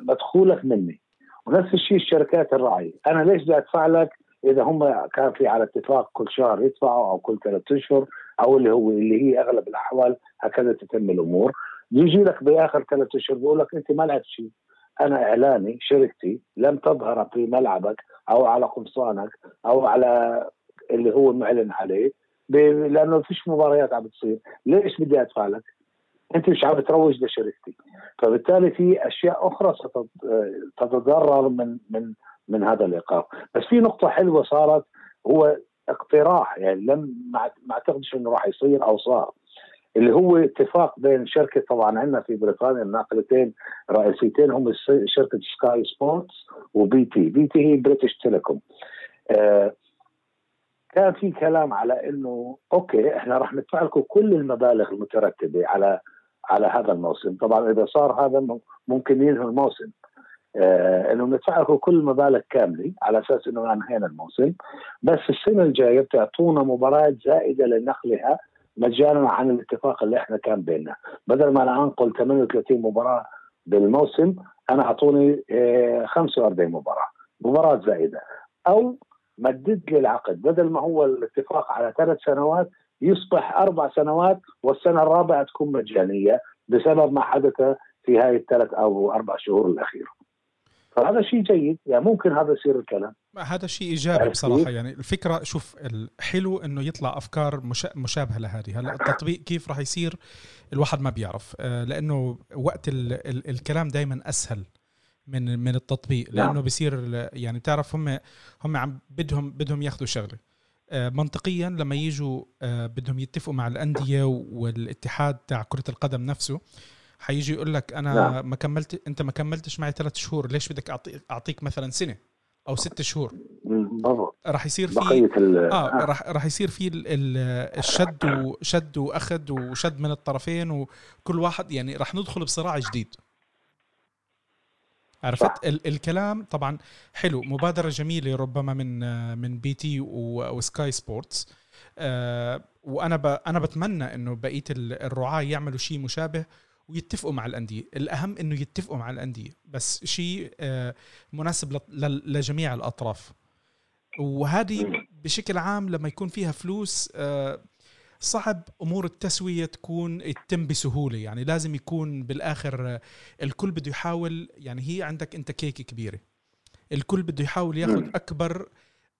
مدخولك مني. ونفس الشيء الشركات الراعيه أنا ليش بدي أدفع لك؟ إذا هم كان في على اتفاق كل شهر يدفعوا أو كل ثلاث أشهر أو اللي هو اللي هي أغلب الأحوال هكذا تتم الأمور. يجي لك بآخر ثلاث أشهر بقول لك أنت ما لعبت شيء. أنا اعلاني شركتي لم تظهر في ملعبك أو على قمصانك أو على اللي هو معلن عليه لأنه فيش مباريات عم بتصير. ليش بدي ادفع لك أنت مش عم تروج لشركتي. فبالتالي في أشياء أخرى ستتضرر من من من هذا الايقاف بس في نقطة حلوة صارت هو اقتراح يعني لم ما أعتقدش إنه راح يصير أو صار. اللي هو اتفاق بين شركة طبعا عندنا في بريطانيا الناقلتين رئيسيتين هم شركة Sky Sports و BT. BT هي British Telecom آه كان في كلام على إنه okay إحنا راح ندفع لكم كل المبالغ المترتبة على على هذا الموسم. طبعا إذا صار هذا ممكن ينهي الموسم. آه إنه ندفع لكم كل المبالغ كاملة على أساس إنه انهينا الموسم. بس السنة الجاية بتعطونا مباريات زائدة لنقلها مجانا عن الاتفاق اللي إحنا كان بيننا. بدل ما أنا أنقل 38 مباراة بالموسم أنا أعطوني 45 آه، مباراة. مباراة زائدة. أو مدد لي العقد. بدل ما هو الاتفاق على ثلاث سنوات يصبح أربع سنوات والسنة الرابعة تكون مجانية بسبب ما حدث في هاي الثلاث أو أربع شهور الأخيرة. فهذا شيء جيد. يعني ممكن هذا يصير الكلام. هذا شيء إيجابي بصراحة. يعني الفكرة شوف الحلو إنه يطلع أفكار مشابهة لهذه. هلا التطبيق كيف راح يصير؟ الواحد ما بيعرف. آه، لأنه وقت ال ال الكلام دائما أسهل من من التطبيق. نعم. لأنه بصير يعني بتعرف هم هم عم بدهم بدهم ياخذوا شغلة. آه، منطقيا لما يجوا آه، بدهم يتفقوا مع الأندية والاتحاد تاع كرة القدم نفسه حيجي يقول لك أنا نعم. ما كملت أنت ما كملتش معي ثلاث شهور ليش بدك اعطيك أعطيك مثلا سنة أو ست شهور؟ راح يصير في آه راح راح يصير في الشد وشد وأخذ وشد من الطرفين وكل واحد يعني راح ندخل بصراع جديد. عرفت؟ ال الكلام طبعا حلو. مبادرة جميلة ربما من من BT و Sky Sports آه وأنا أنا بتمنى إنه بقية الرعاة يعملوا شيء مشابه ويتفقوا مع الأندية. الأهم إنه يتفقوا مع الأندية. بس شيء آه، مناسب لجميع الأطراف. وهذه بشكل عام لما يكون فيها فلوس آه، صعب أمور التسوية تكون تتم بسهولة. يعني لازم يكون بالآخر آه، الكل بده يحاول. يعني هي عندك أنت كيكه كبيرة. الكل بده يحاول ياخذ أكبر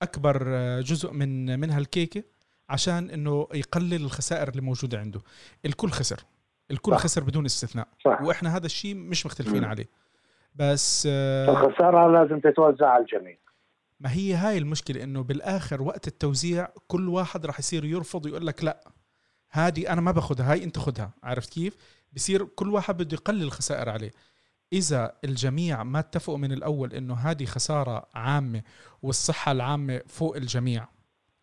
أكبر جزء من من هالكيكة عشان إنه يقلل الخسائر اللي موجودة عنده. الكل خسر. الكل صح. خسر بدون استثناء صح. وإحنا هذا الشيء مش مختلفين م. عليه بس آه، الخسارة لازم تتوزع على الجميع ما هي هاي المشكلة إنه بالآخر وقت التوزيع كل واحد راح يصير يرفض ويقول لك لا هذه أنا ما باخذها هاي أنت خذها عرفت كيف بصير كل واحد بده يقلل الخسائر عليه إذا الجميع ما اتفقوا من الأول إنه هذه خسارة عامة والصحة العامة فوق الجميع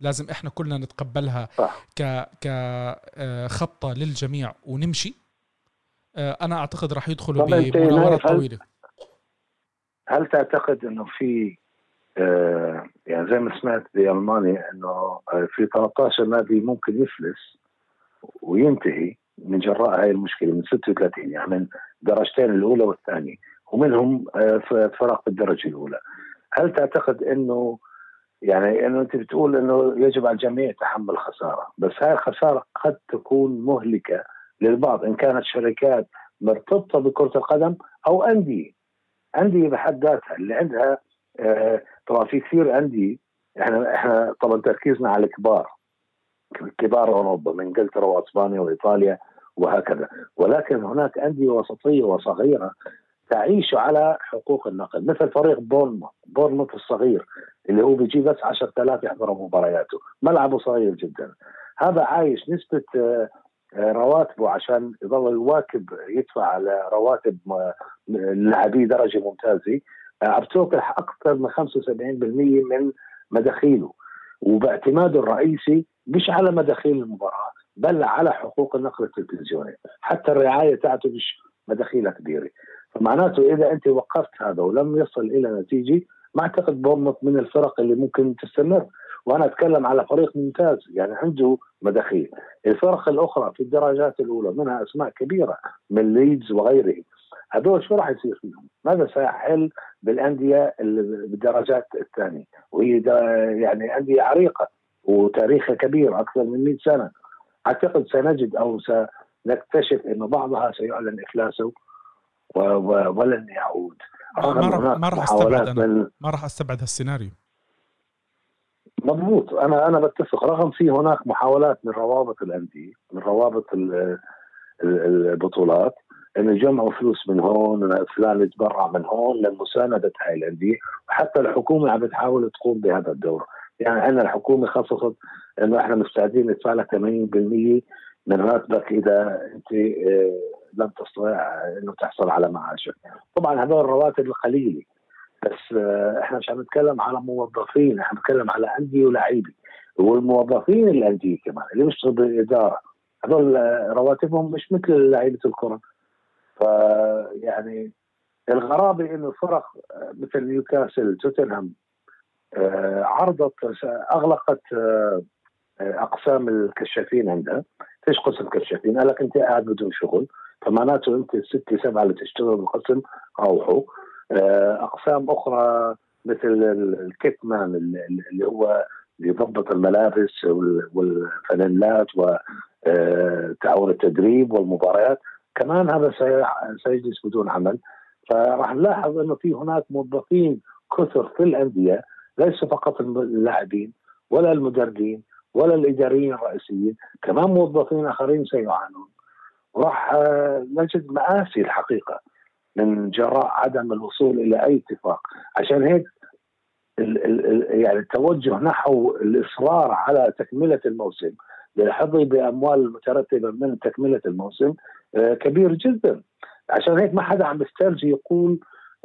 لازم إحنا كلنا نتقبلها صح. ك كخبطه آه، للجميع ونمشي. آه، أنا أعتقد راح يدخلوا بمناورة طويلة. هل تعتقد إنه في آه يعني زي ما سمعت بالمانيا إنه في 13 نادي ممكن يفلس وينتهي من جراء هاي المشكلة من 36 يعني من درجتين الأولى والثانية ومنهم آه فرق بالدرجة الأولى. هل تعتقد إنه يعني إنه أنت بتقول إنه يجب على الجميع تحمل خسارة، بس هاي الخسارة قد تكون مهلكة للبعض إن كانت شركات مرتبطة بكرة القدم أو أندية. أندية بحد ذاتها اللي عندها آه طبعا في كثير أندية. إحنا إحنا طبعا تركيزنا على الكبار. كبار أوروبا من إنجلترا وأسبانيا وإيطاليا وهكذا. ولكن هناك أندية وسطية وصغيرة تعيش على حقوق النقل. مثل فريق بورنموث بورنموث الصغير اللي هو بيجيب بس 10000 يحضروا مبارياته. ملعبه صغير جدا. هذا عايش نسبة آه، آه، رواتبه عشان يظل يواكب يدفع على رواتب لاعبي درجة ممتازة. آه، بتوقع أكثر من 75% من مداخيله. وباعتماده الرئيسي مش على مداخيل المباراة بل على حقوق النقل التلفزيوني. حتى الرعاية تاعته مش مداخيلها كبيرة. فمعناته إذا أنت وقفت هذا ولم يصل إلى نتيجة ما أعتقد بورنموث من الفرق اللي ممكن تستمر وأنا أتكلم على فريق ممتاز يعني عنده مداخيل الفرق الأخرى في الدرجات الأولى منها أسماء كبيرة من ليدز وغيره هذول شو راح يصير فيهم؟ ماذا سيحل بالأندية بالدرجات الثانية؟ وهي يعني أندية عريقة وتاريخها كبير أكثر من 100 سنة. أعتقد سنجد أو سنكتشف انه بعضها سيعلن إفلاسه ولن يعود ما راح ما راح أستبعد أنا. ما راح أستبعد هالسيناريو. مضبوط. أنا أنا بتفق. رغم في هناك محاولات من روابط الأندية من روابط البطولات انه يجمعوا فلوس من هون فلان يتبرع من هون لمساندة هاي الأندية. وحتى الحكومة عم بتحاول تقوم بهذا الدور. يعني عندنا الحكومة خصصت إنه إحنا مستعدين ندفع لك 80% من راتبك إذا أنت لم تستطيع أنه تحصل على معاشك طبعا هذول الرواتب القليله بس آه، إحنا مش عم نتكلم على موظفين إحنا بنتكلم على أندية ولاعيبه والموظفين الأندية كمان اللي بيشتغلوا بالاداره هذول آه، رواتبهم مش مثل لعيبة الكرة. فيعني الغرابة إنه فرق آه، مثل نيوكاسل توتنهام عرضت أغلقت أقسام الكشافين عندها. فيش قسم كشافين قال لك انت قاعد بدون شغل. فمعناته انت الستة سبعة اللي تشتغل بالقسم روحوا. آه، أقسام أخرى مثل الكيتمان اللي هو يضبط الملابس والفانيلات وتعاون التدريب والمباريات. كمان هذا سيجلس بدون عمل. فراح نلاحظ إنه في هناك موظفين كثر في الأندية ليس فقط اللاعبين ولا المدربين ولا الإداريين الرئيسيين كمان موظفين آخرين سيعانون. راح آه، نجد مآسي الحقيقة من جراء عدم الوصول إلى أي اتفاق. عشان هيك يعني التوجه نحو الإصرار على تكملة الموسم للحظي بأموال المترتبة من تكملة الموسم آه، كبير جدا. عشان هيك ما حدا عم بيسترجي يقول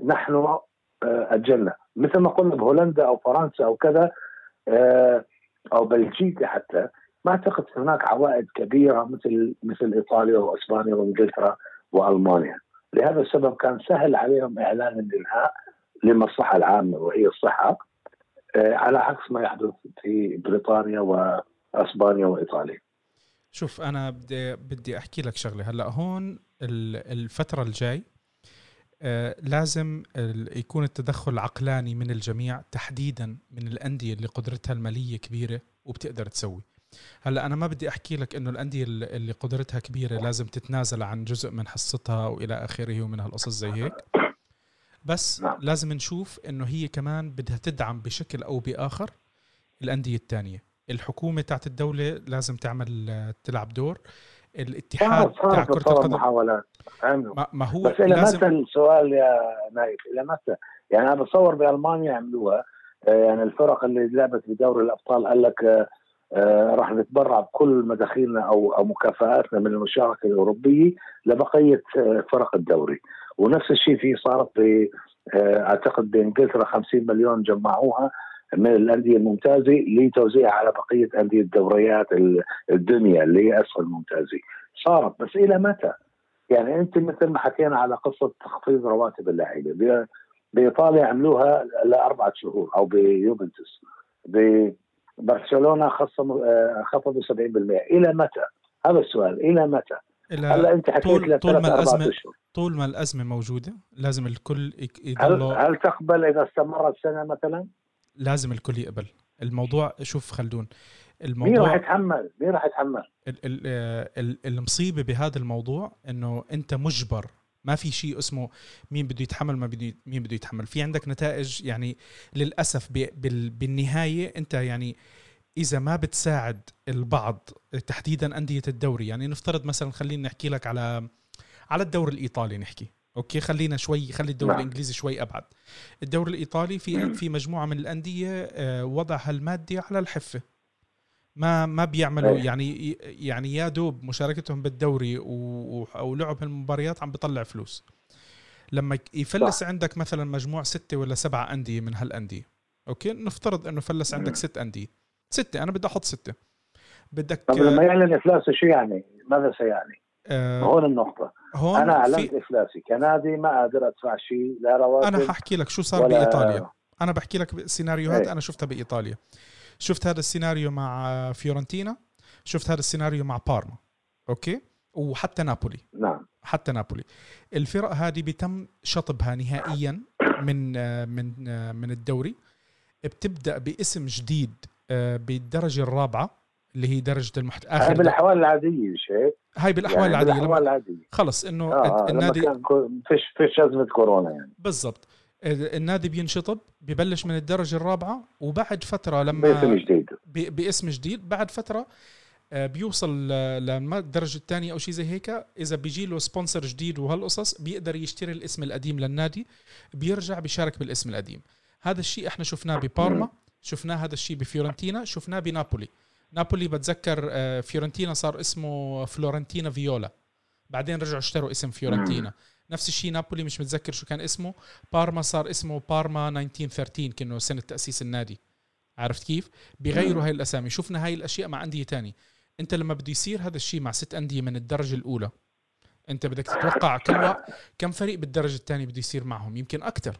نحن آه، أجلنا. مثل ما قلنا بهولندا أو فرنسا أو كذا أو بلجيكا حتى ما أعتقد هناك عوائد كبيرة مثل مثل إيطاليا وإسبانيا وإنجلترا وألمانيا. لهذا السبب كان سهل عليهم إعلان الإنهاء للمصلحه العامة وهي الصحة آه، على عكس ما يحدث في بريطانيا وإسبانيا وإيطاليا. شوف أنا بدي بدي أحكي لك شغلة. هلأ هون الفترة الجاي آه، لازم يكون التدخل عقلاني من الجميع تحديدا من الأندية اللي قدرتها المالية كبيرة وبتقدر تسوي. هلا أنا ما بدي أحكي لك إنه الأندية اللي قدرتها كبيرة لازم تتنازل عن جزء من حصتها وإلى آخره ومن هالقصص زي هيك. بس نعم. لازم نشوف إنه هي كمان بدها تدعم بشكل أو بآخر الأندية الثانية الحكومة تاعت الدولة لازم تعمل تلعب دور. الاتحاد تاع كرة القدم محاولات. ما هو بس إلى لازم... متى السؤال يا نايف إلى متى؟ يعني أنا بتصور بألمانيا عملوها. آه، يعني الفرق اللي لعبت بدوري الأبطال قال لك آه، آه، راح نتبرع بكل مداخيلنا أو أو مكافآتنا من المشاركة الأوروبية لبقية آه، فرق الدوري. ونفس الشيء في صارت ب آه، أعتقد بانجلترا 50 مليون جمعوها من الأندية الممتازة لتوزيعها على بقية أندية الدوريات الدنيا اللي هي أسفل الممتازة. صارت بس إلى متى؟ يعني أنت مثل ما حكينا على قصة تخفيض رواتب اللاعبين بإيطاليا عملوها لأربعة شهور أو بيوفنتوس. برشلونة خصم آه، خفضوا 70% إلى متى؟ هذا السؤال إلى متى؟ هلا أنت حكيت طول, طول ما الازمه طول ما الأزمة موجودة لازم الكل يضل هل, هل تقبل إذا استمرت سنة مثلا؟ لازم الكل يقبل الموضوع شوف خلدون مين الموضوع راح يتحمل؟ مين راح يتحمل؟ آه، ال- المصيبة بهذا الموضوع إنه أنت مجبر ما في شيء اسمه مين بده يتحمل ما بده مين بده يتحمل. في عندك نتائج يعني للأسف بالنهاية أنت يعني إذا ما بتساعد البعض تحديدا أندية الدوري يعني نفترض مثلا خلينا نحكي لك على على الدوري الإيطالي نحكي. أوكي خلينا شوي خلي الدوري نعم. الإنجليزي شوي أبعد. الدوري الإيطالي في في مجموعة من الأندية آه، وضعها المادي على الحفة. ما ما بيعملوا إيه. يعني يعني يا دوب مشاركتهم بالدوري و- و- أو لعب المباريات عم بيطلع فلوس لما يفلس صح. عندك مثلا مجموع ستة ولا سبعة أندية من هالأندية أوكي نفترض أنه فلس عندك ست أندية ستة أنا بدي أحط ستة بدك طب لما يعلن افلاسه شو يعني؟ ماذا سيعني؟ آه هون النقطة هون أنا أعلنت في إفلاسي كنادي ما قادر أدفع شيء لا رواتب أنا ححكي لك شو صار ولا بإيطاليا أنا بحكي لك سيناريوهات إيه. أنا شفتها بإيطاليا شفت هذا السيناريو مع فيورنتينا شفت هذا السيناريو مع بارما أوكي؟ وحتى نابولي. نعم. حتى نابولي. الفرق هذه بيتم شطبها نهائيا من من من الدوري. بتبدأ باسم جديد آه، بالدرجة الرابعة اللي هي درجة المحت هاي اخر بالأحوال العادية مش هيك؟ هاي بالأحوال يعني العادية. بالأحوال لما العادية. خلص إنه آه النادي كان فيش فيش أزمة كورونا يعني. بالضبط. النادي بينشطب ببلش من الدرجة الرابعة وبعد فترة باسم لما جديد. ب- باسم جديد بعد فترة آه، بيوصل للدرجه الثانية أو شيء زي هيك. إذا بيجي له سبونسر جديد وهالقصص بيقدر يشتري الاسم القديم للنادي بيرجع بيشارك بالاسم القديم. هذا الشيء إحنا شفناه ببارما شفناه هذا الشيء بفيورنتينا شفناه بنابولي. نابولي بتذكر آه، فيورنتينا صار اسمه فلورنتينا فيولا. بعدين رجعوا اشتروا اسم فيورنتينا. نفس الشيء نابولي مش متذكر شو كان اسمه. بارما صار اسمه بارما 1913 كأنه سنة تأسيس النادي. عرفت كيف؟ بيغيروا هاي الأسامي. شفنا هاي الأشياء مع أندية تاني. أنت لما بده يصير هذا الشيء مع ست أندية من الدرجة الأولى أنت بدك تتوقع كم. كم فريق بالدرجة الثانية بده يصير معهم؟ يمكن أكثر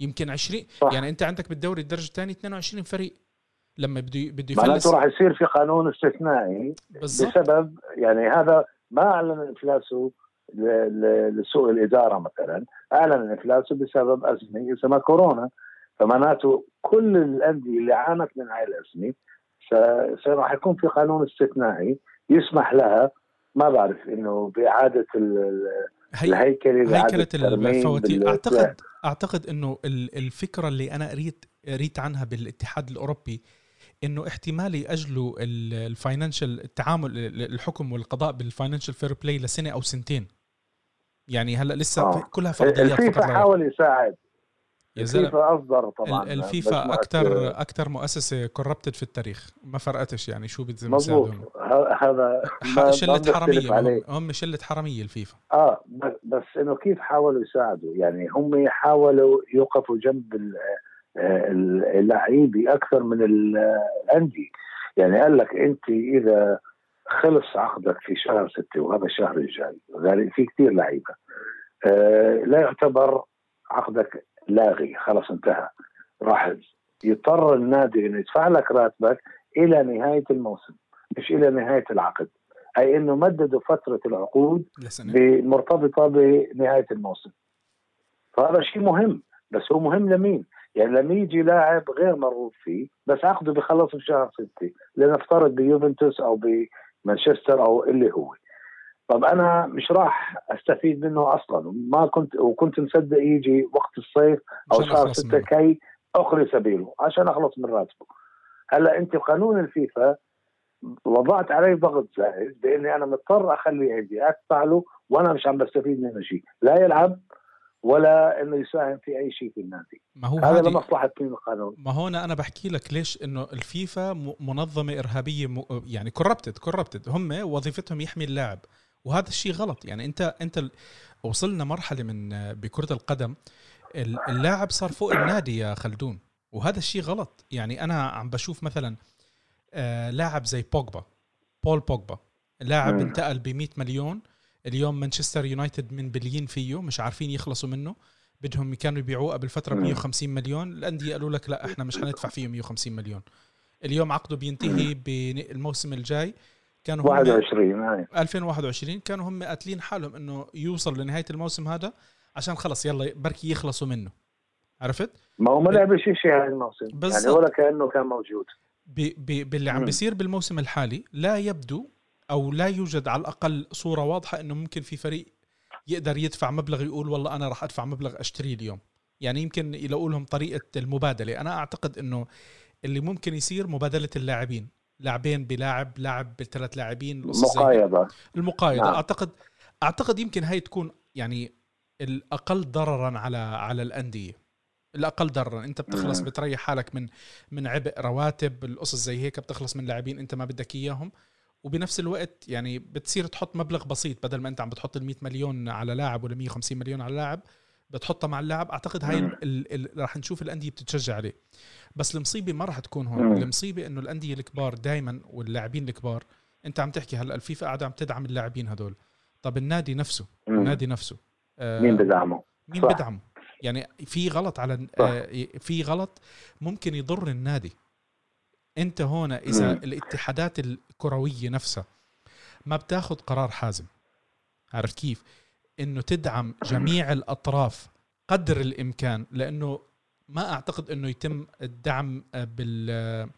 يمكن 20 صح. يعني أنت عندك بالدوري الدرجة الثانية 22 فريق. لما بده بده يفلس. معناته راح يصير في قانون استثنائي بالضبط. بسبب يعني هذا ما أعلن إفلاسه ل- ل- لسوء الإدارة مثلا. أعلن إفلاسه بسبب أزمة اسمها كورونا. فمعناته كل الأندية اللي عانت من هاي الأزمة س- راح يكون في قانون استثنائي يسمح لها. ما بعرف إنه بإعادة ال- ال- هي الهيكلة هيكلة الفواتير. اعتقد أعتقد إنه ال- الفكرة اللي أنا قريت قريت عنها بالاتحاد الأوروبي إنه احتمال يأجلوا ال financial التعامل الحكم والقضاء بال financial fair play لسنة أو سنتين. يعني هلا لسه آه. كلها فرضيات الفيفا. حاول يساعد. الفيفا أصدر طبعا ال- الفيفا أكثر أكثر مؤسسة كوربتد في التاريخ. ما فرقتش يعني شو يساعدون ه- هذا شلة حرامية. هم, شلة حرامية الفيفا. آه بس إنه كيف حاولوا يساعدوا؟ يعني هم حاولوا يوقفوا جنب ال- ال- اللعيبة أكثر من ال- الأندية. يعني قال لك أنت إذا خلص عقدك في شهر ستة وهذا الشهر الجاي. غالي في كثير لعيبة. آه لا يعتبر عقدك لاغي خلص انتهى. راح يضطر النادي إنه يدفع لك راتبك إلى نهاية الموسم مش إلى نهاية العقد. أي إنه مددوا فترة العقود مرتبطه بنهاية الموسم. فهذا شيء مهم. بس هو مهم لمين؟ يعني لما يجي لاعب غير مرغوب فيه بس عقده بخلص بشهر ستة. لنفترض بيوفنتوس أو بمانشستر أو اللي هو. طب أنا مش راح أستفيد منه أصلا. ما كنت وكنت مصدق يجي وقت الصيف أو شهر ستة. كي أخلي سبيله عشان أخلص من راتبه. هلأ أنت بقانون الفيفا وضعت عليه ضغط زائد بإني أنا مضطر اخلي عندي أدفع له وأنا مش عم بستفيد منه شيء. لا يلعب ولا إنه يساهم في أي شيء في النادي. ما هو هذا لمصلحة مين القانون. ما هون أنا بحكي لك ليش إنه الفيفا منظمة إرهابية م... يعني كوربتد كوربتد هم وظيفتهم يحمي اللاعب. وهذا الشيء غلط. يعني انت أنت وصلنا مرحلة من بكرة القدم. ال- اللاعب صار فوق النادي يا خلدون. وهذا الشيء غلط. يعني أنا عم بشوف مثلا آه لاعب زي بوجبا. بول بوجبا. لاعب. انتقل ب 100 مليون. اليوم مانشستر يونايتد من بليين فيه مش عارفين يخلصوا منه. بدهم كانوا يبيعوه قبل فترة ب مم. 150 مليون. الأندية قالوا لك لا إحنا مش حندفع فيه 150 مليون. اليوم عقده بينتهي بالموسم الجاي. كانوا هم 21 هاي 2021 كانوا هم قاتلين حالهم إنه يوصل لنهاية الموسم هذا عشان خلص يلا بركي يخلصوا منه. عرفت؟ ما هو ما لعبش شيء هاي الموسم. يعني. ولا كأنه كان موجود. ب- ب- باللي عم. بيصير بالموسم الحالي لا يبدو أو لا يوجد على الأقل صورة واضحة إنه ممكن في فريق يقدر يدفع مبلغ يقول والله أنا راح أدفع مبلغ أشتريه اليوم. يعني يمكن يلاقوا لهم طريقة المبادلة. أنا أعتقد إنه اللي ممكن يصير مبادلة اللاعبين. لاعبين بلاعب لاعب بثلاث لاعبين القصص زي هيك. مقايضة. المقايضة. نعم. أعتقد أعتقد يمكن هاي تكون يعني الأقل ضررا على على الأندية. الأقل ضررا. أنت بتخلص مم. بتريح حالك من من عبء رواتب. القصص زي هيك بتخلص من لاعبين أنت ما بدك إياهم. وبنفس الوقت يعني بتصير تحط مبلغ بسيط بدل ما انت عم بتحط ال 100 مليون على لاعب ولا 150 مليون على لاعب بتحطها مع اللاعب أعتقد هاي مم. ال- ال- راح نشوف الأندية بتتشجع عليه بس المصيبة ما راح تكون هون. المصيبة إنه الأندية الكبار دائما واللاعبين الكبار أنت عم تحكي هلأ الفيفا قاعدة عم تدعم اللاعبين هدول طب النادي نفسه. النادي نفسه آه، مين بدعمه؟ مين صح. بدعمه يعني في غلط على. آه، في غلط ممكن يضر النادي انت هنا إذا. الاتحادات الكروية نفسها ما بتاخذ قرار حازم عرفت كيف إنه تدعم جميع الأطراف قدر الإمكان لأنه ما أعتقد إنه يتم الدعم بال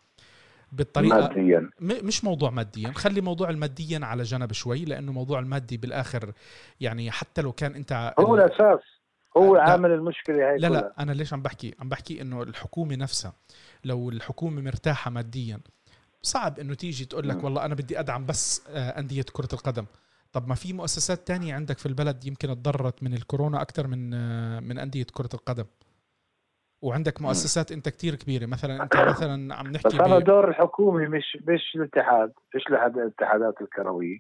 بالطريقة ماديا مش موضوع ماديا خلي موضوع الماديا على جنب شوي لأنه موضوع المادي بالآخر يعني حتى لو كان أنت هو الأساس هو. عامل المشكلة هاي لا كلها. لا أنا ليش عم بحكي عم بحكي إنه الحكومة نفسها لو الحكومة مرتاحة ماديا صعب إنه تيجي تقول لك مم. والله أنا بدي أدعم بس آه، أندية كرة القدم طب ما في مؤسسات تانية عندك في البلد يمكن تضررت من الكورونا أكثر من آه، من أندية كرة القدم وعندك مؤسسات أنت كتير كبيرة مثلا أنت مثلا عم بس نحكي هذا ب... دور الحكومي مش مش الاتحاد مش لحد الاتحادات الكروية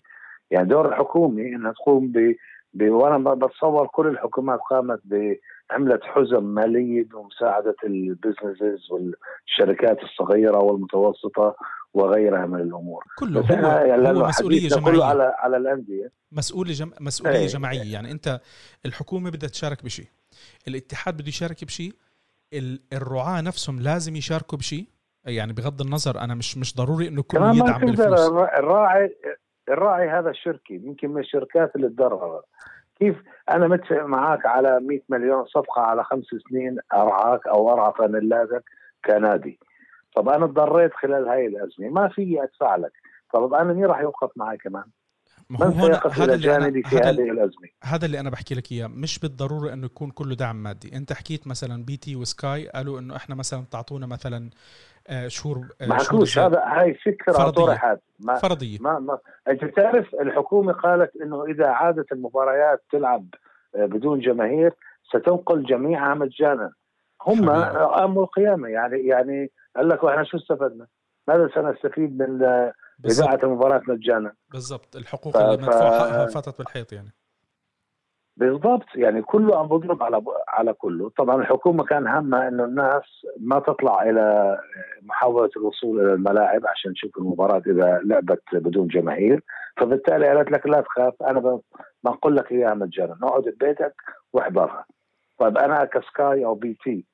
يعني دور الحكومة إنها تقوم ب. وأنا بتصور كل الحكومات قامت ب عملت حزم مالية بمساعده البزنسز والشركات الصغيرة والمتوسطة وغيرها من الأمور. كله بس هو, يعني هو مسؤولية جماعيه كله على على الأندية. مسؤولية جم... مسؤولية إيه. جماعية. يعني أنت الحكومة بدها تشارك بشيء الاتحاد بده يشارك بشيء ال- الرعاة نفسهم لازم يشاركوا بشيء يعني بغض النظر أنا مش مش ضروري إنه ما يدعم بالفلوس. الرا- الراعي الراعي هذا الشركة يمكن من الشركات اللي تضررت كيف أنا متفق معك على 100 مليون صفقة على خمس سنين أرعاك أو أرعى فانيلاتك كنادي. طب أنا تضررت خلال هاي الأزمة ما في أدفع لك. طب أنا مين راح يوقف معي كمان؟ ما هو سيقف هذا اللي أنا في هذه الأزمة؟ هذا اللي أنا بحكي لك إياه. مش بالضرورة إنه يكون كله دعم مادي. أنت حكيت مثلا BT و Sky قالوا إنه إحنا مثلا تعطونا مثلا شهور آه، ما شهور حكوش زيادة. هذا هاي فكرة فرضية. طرحت ما فرضية ما ما أنت تعرف الحكومة قالت إنه إذا عادت المباريات تلعب آه، بدون جماهير ستنقل جميعها مجانا هم. قاموا القيامة يعني يعني قال لك وإحنا شو استفدنا؟ ماذا سنستفيد من آه، إذاعة المباراة مجانا؟ بالضبط الحقوق ف- اللي ف- مدفوع حقها فاتت بالحيط يعني بالضبط. يعني كله عم بضرب على على كله. طبعا الحكومة كان همها إنه الناس ما تطلع إلى محاولة الوصول إلى الملاعب عشان تشوف المباراة إذا لعبت بدون جماهير. فبالتالي قالت لك لا تخاف أنا بنقول لك إياها مجانا اقعد ببيتك واحضرها. طيب أنا ك Sky أو BT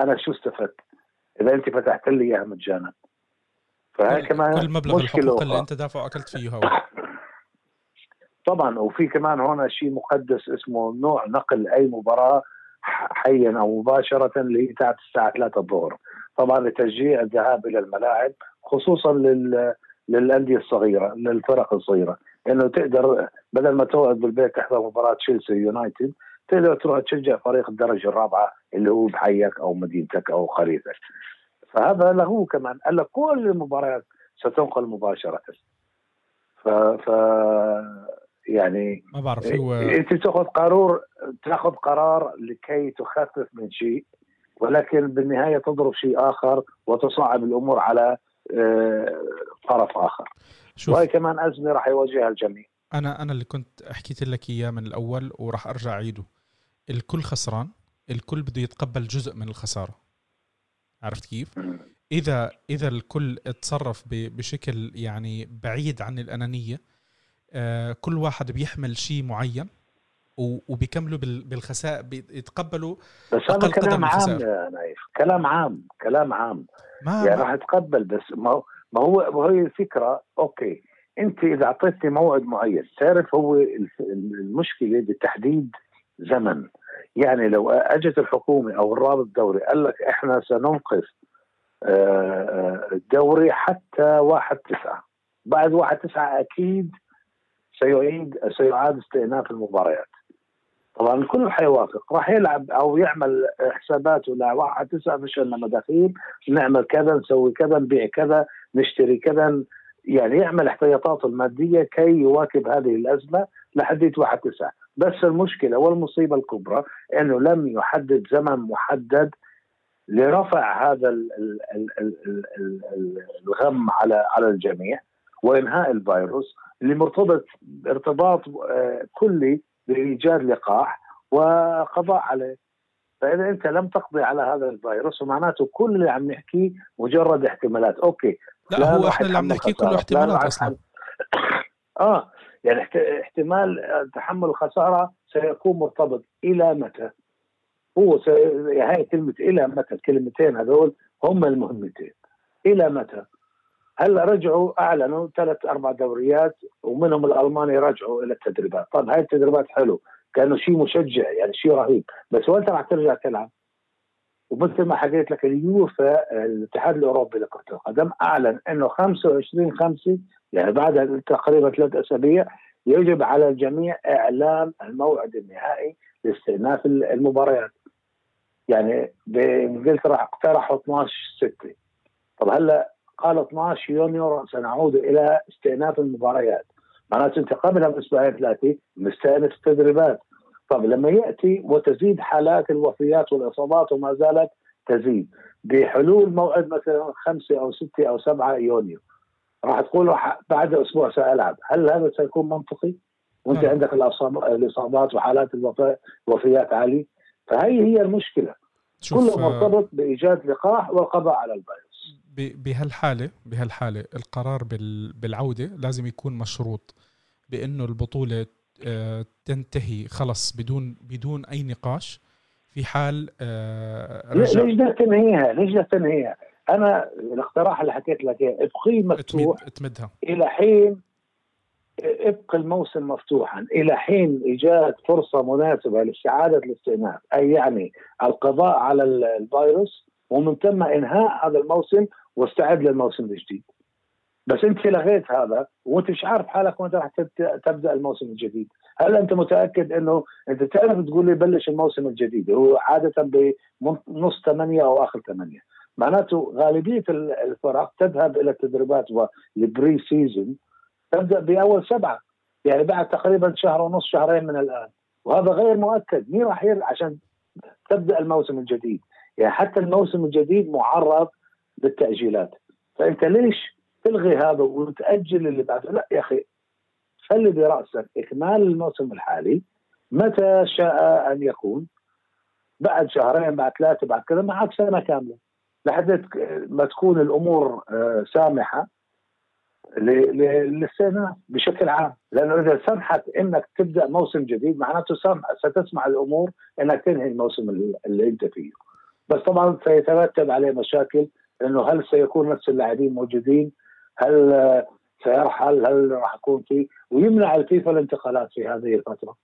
أنا شو استفدت؟ إذا أنت فتحت لي إياها مجانا فهي كل, كمان كل مبلغ مشكلة الحقوق. اللي أنت دافعه أكلت فيه هوا [LAUGHS] طبعا وفي كمان هنا شيء مقدس اسمه نوع نقل أي مباراة حيا أو مباشرة اللي هي تاعت الساعة 3 الظهر. طبعا لتشجيع الذهاب إلى الملاعب خصوصا لل للأندية الصغيرة للفرق الصغيرة. انه تقدر بدل ما تقعد بالبيت تحضر مباراة تشيلسي يونايتد تقدر تروح تشجع فريق الدرجة الرابعة اللي هو بحيك أو مدينتك أو قريتك فهذا له كمان قال كل المباريات ستنقل مباشرة. ف, ف يعني ما بعرف هو إنت تاخذ قرار تاخذ قرار لكي تخفف من شيء ولكن بالنهاية تضرب شيء آخر وتصعب الأمور على آه، طرف آخر. شوف. وهي كمان أزمة راح يواجهها الجميع. أنا أنا اللي كنت حكيت لك إياه من الأول وراح أرجع أعيده. الكل خسران الكل بده يتقبل جزء من الخسارة. عرفت كيف؟ إذا إذا الكل تصرف بشكل يعني بعيد عن الأنانية كل واحد بيحمل شيء معين وبيكملوا بال- بالخسائر بيتقبلوا بس هذا كلام عام. يا نايف. كلام عام كلام عام. ما, يعني راح اتقبل بس ما هو ما هو هي الفكرة أوكي. أنت إذا أعطيتني موعد معين تعرف هو المشكلة بتحديد زمن. يعني لو أجت الحكومة أو رابطة الدوري قال لك إحنا سننقذ آه، الدوري حتى واحد تسعة. بعد واحد تسعة أكيد سيعيد سيعاد استئناف المباريات. طبعا الكل حيوافق راح يلعب أو يعمل حساباته لا واحد تسعة مش لنا مداخيل. نعمل كذا نسوي كذا نبيع كذا نشتري كذا. يعني يعمل احتياطاته المادية كي يواكب هذه الأزمة لحديت واحد تسعة. بس المشكلة والمصيبة الكبرى إنه لم يحدد زمن محدد لرفع هذا الغم على على الجميع. وإنهاء الفيروس اللي مرتبط ارتباط آه، كلي بإيجاد لقاح وقضاء عليه. فإذا أنت لم تقضي على هذا الفيروس ومعناته كل اللي عم نحكيه مجرد احتمالات. أوكي. لا هو إحنا اللي عم نحكيه كله احتمالات أصلا. [COUGHS] آه يعني احتمال تحمل الخساره سيكون مرتبط إلى متى؟ هو سي... هاي كلمة إلى متى؟ الكلمتين هذول هم المهمتين. إلى متى؟ هلا رجعوا أعلنوا ثلاث أربع دوريات ومنهم الألماني رجعوا إلى التدريبات، طب هاي التدريبات حلو كأنه شيء مشجع يعني شيء رهيب، بس وين راح ترجع تلعب؟ ومثل ما حكيت لك اليوفا الاتحاد الأوروبي لكرة القدم أعلن إنه 25 5 يعني بعد تقريبا ثلاث أسابيع يجب على الجميع اعلان الموعد النهائي لاستئناف المباريات. يعني بإنجلترا اقترحوا 12 6 طب هلا قال 12 يونيو سنعود إلى استئناف المباريات. معناته انت قبلها باسبوعين ثلاثة مستأنف التدريبات. طب لما يأتي وتزيد حالات الوفيات والإصابات وما زالت تزيد بحلول موعد مثلا خمسة أو ستة أو سبعة يونيو راح تقول بعد أسبوع سألعب. هل هذا سيكون منطقي؟ وأنت نعم. عندك الإصابات وحالات الوفيات عالية. فهي هي المشكلة. كله مرتبط بإيجاد لقاح والقضاء على الفيروس بهالحالة بهالحالة القرار بالعودة لازم يكون مشروط بأنه البطولة آه، تنتهي خلص بدون بدون أي نقاش في حال آه، ليش بدك تنهيها؟ ليش بدك تنهيها؟ أنا الاقتراح اللي حكيت لك إياه ابقيه مفتوح اتمدها إلى حين ابقى الموسم مفتوحا إلى حين إيجاد فرصة مناسبة لاستعاده الاستئناف أي يعني القضاء على الفيروس ومن ثم إنهاء هذا الموسم واستعد للموسم الجديد. بس انت لغيت هذا وانت مش عارف حالك وانت راح تبدأ الموسم الجديد. هل انت متأكد انه انت تعرف تقول لي بلش الموسم الجديد؟ هو عادة بنص ثمانية أو آخر ثمانية. معناته غالبية الفرق تذهب إلى التدريبات وال pre-season تبدأ بأول سبعة. يعني بعد تقريبا شهر ونص شهرين من الآن. وهذا غير مؤكد. مين راح عشان تبدأ الموسم الجديد. يعني حتى الموسم الجديد معرض للتأجيلات. فانت ليش تلغي هذا وتأجل اللي بعده لا يا أخي خلي برأسك إكمال الموسم الحالي. متى شاء أن يكون؟ بعد شهرين بعد ثلاثة بعد كذا معك سنة كاملة. لحد ما تكون الأمور آه، سامحة للاستئناف بشكل عام. لأنه إذا سمحت إنك تبدأ موسم جديد معناته ستسمح الأمور إنك تنهي الموسم اللي أنت فيه. بس طبعا سيترتب عليه مشاكل إنه هل سيكون نفس اللاعبين موجودين؟ هل سيرحل هل راح يكون في ويمنع الفيفا الانتقالات في هذه الفترة.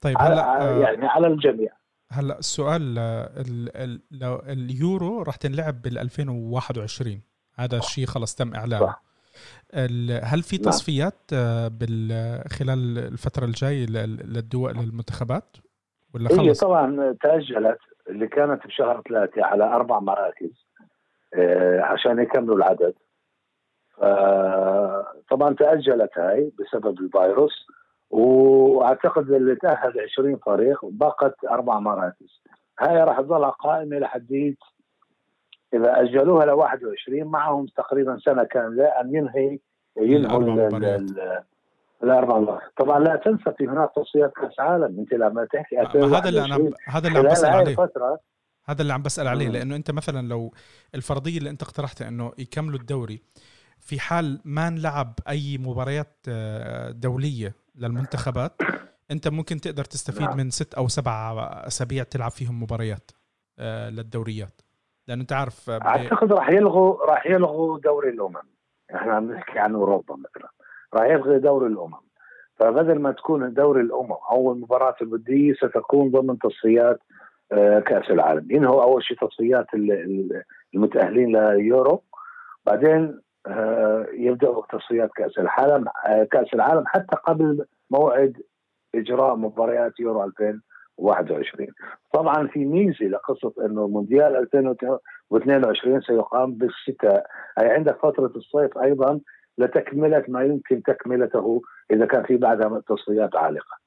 طيب هلا آه، يعني على الجميع. هلا السؤال لو اليورو راح تنلعب بال 2021 هذا الشيء خلص تم اعلانه صح. هل في نعم. تصفيات آه، خلال الفترة الجاية للدول للمنتخبات؟ ولا خلص؟ هي طبعا تأجلت اللي كانت بشهر ثلاثة على أربع مراكز. آه، عشان يكملوا العدد. طبعا تأجلت هاي بسبب الفيروس وأعتقد اللي تأهل 20 فريق بقت أربع مراكز. هاي راح تظل قائمة لحديت إذا أجلوها ل 21 معهم تقريبا سنة كاملة أن ينهي ينهوا الأربع مرات طبعا لا تنسى في هناك تصفيات كأس عالم أنت لما تحكي هذا اللي أنا هذا اللي عم بسأل عليه. هذا اللي عم بسأل عليه لأنه أنت مثلا لو الفرضية اللي أنت اقترحتها إنه يكملوا الدوري في حال ما انلعب أي مباريات آه، دولية للمنتخبات أنت ممكن تقدر تستفيد نعم. من ست أو سبع أسابيع تلعب فيهم مباريات آه، للدوريات. لأنه أنت عارف آه، أعتقد راح يلغوا راح يلغوا دوري الأمم. إحنا عم نحكي عن أوروبا مثلا. راح يلغي دوري الأمم. فبدل ما تكون دوري الأمم أو المباراه الوديه ستكون ضمن تصفيات كأس العالم. ينهوا أول شيء تصفيات المتأهلين ليورو. بعدين آه، يبداوا تصفيات كأس العالم. آه، كأس العالم حتى قبل موعد إجراء مباريات يورو 2021 طبعا في ميزة لقصة إنه مونديال 2022 سيقام بالشتاء اي عندك فترة الصيف أيضا لتكملة ما يمكن تكملته إذا كان في بعدها تصفيات عالقة.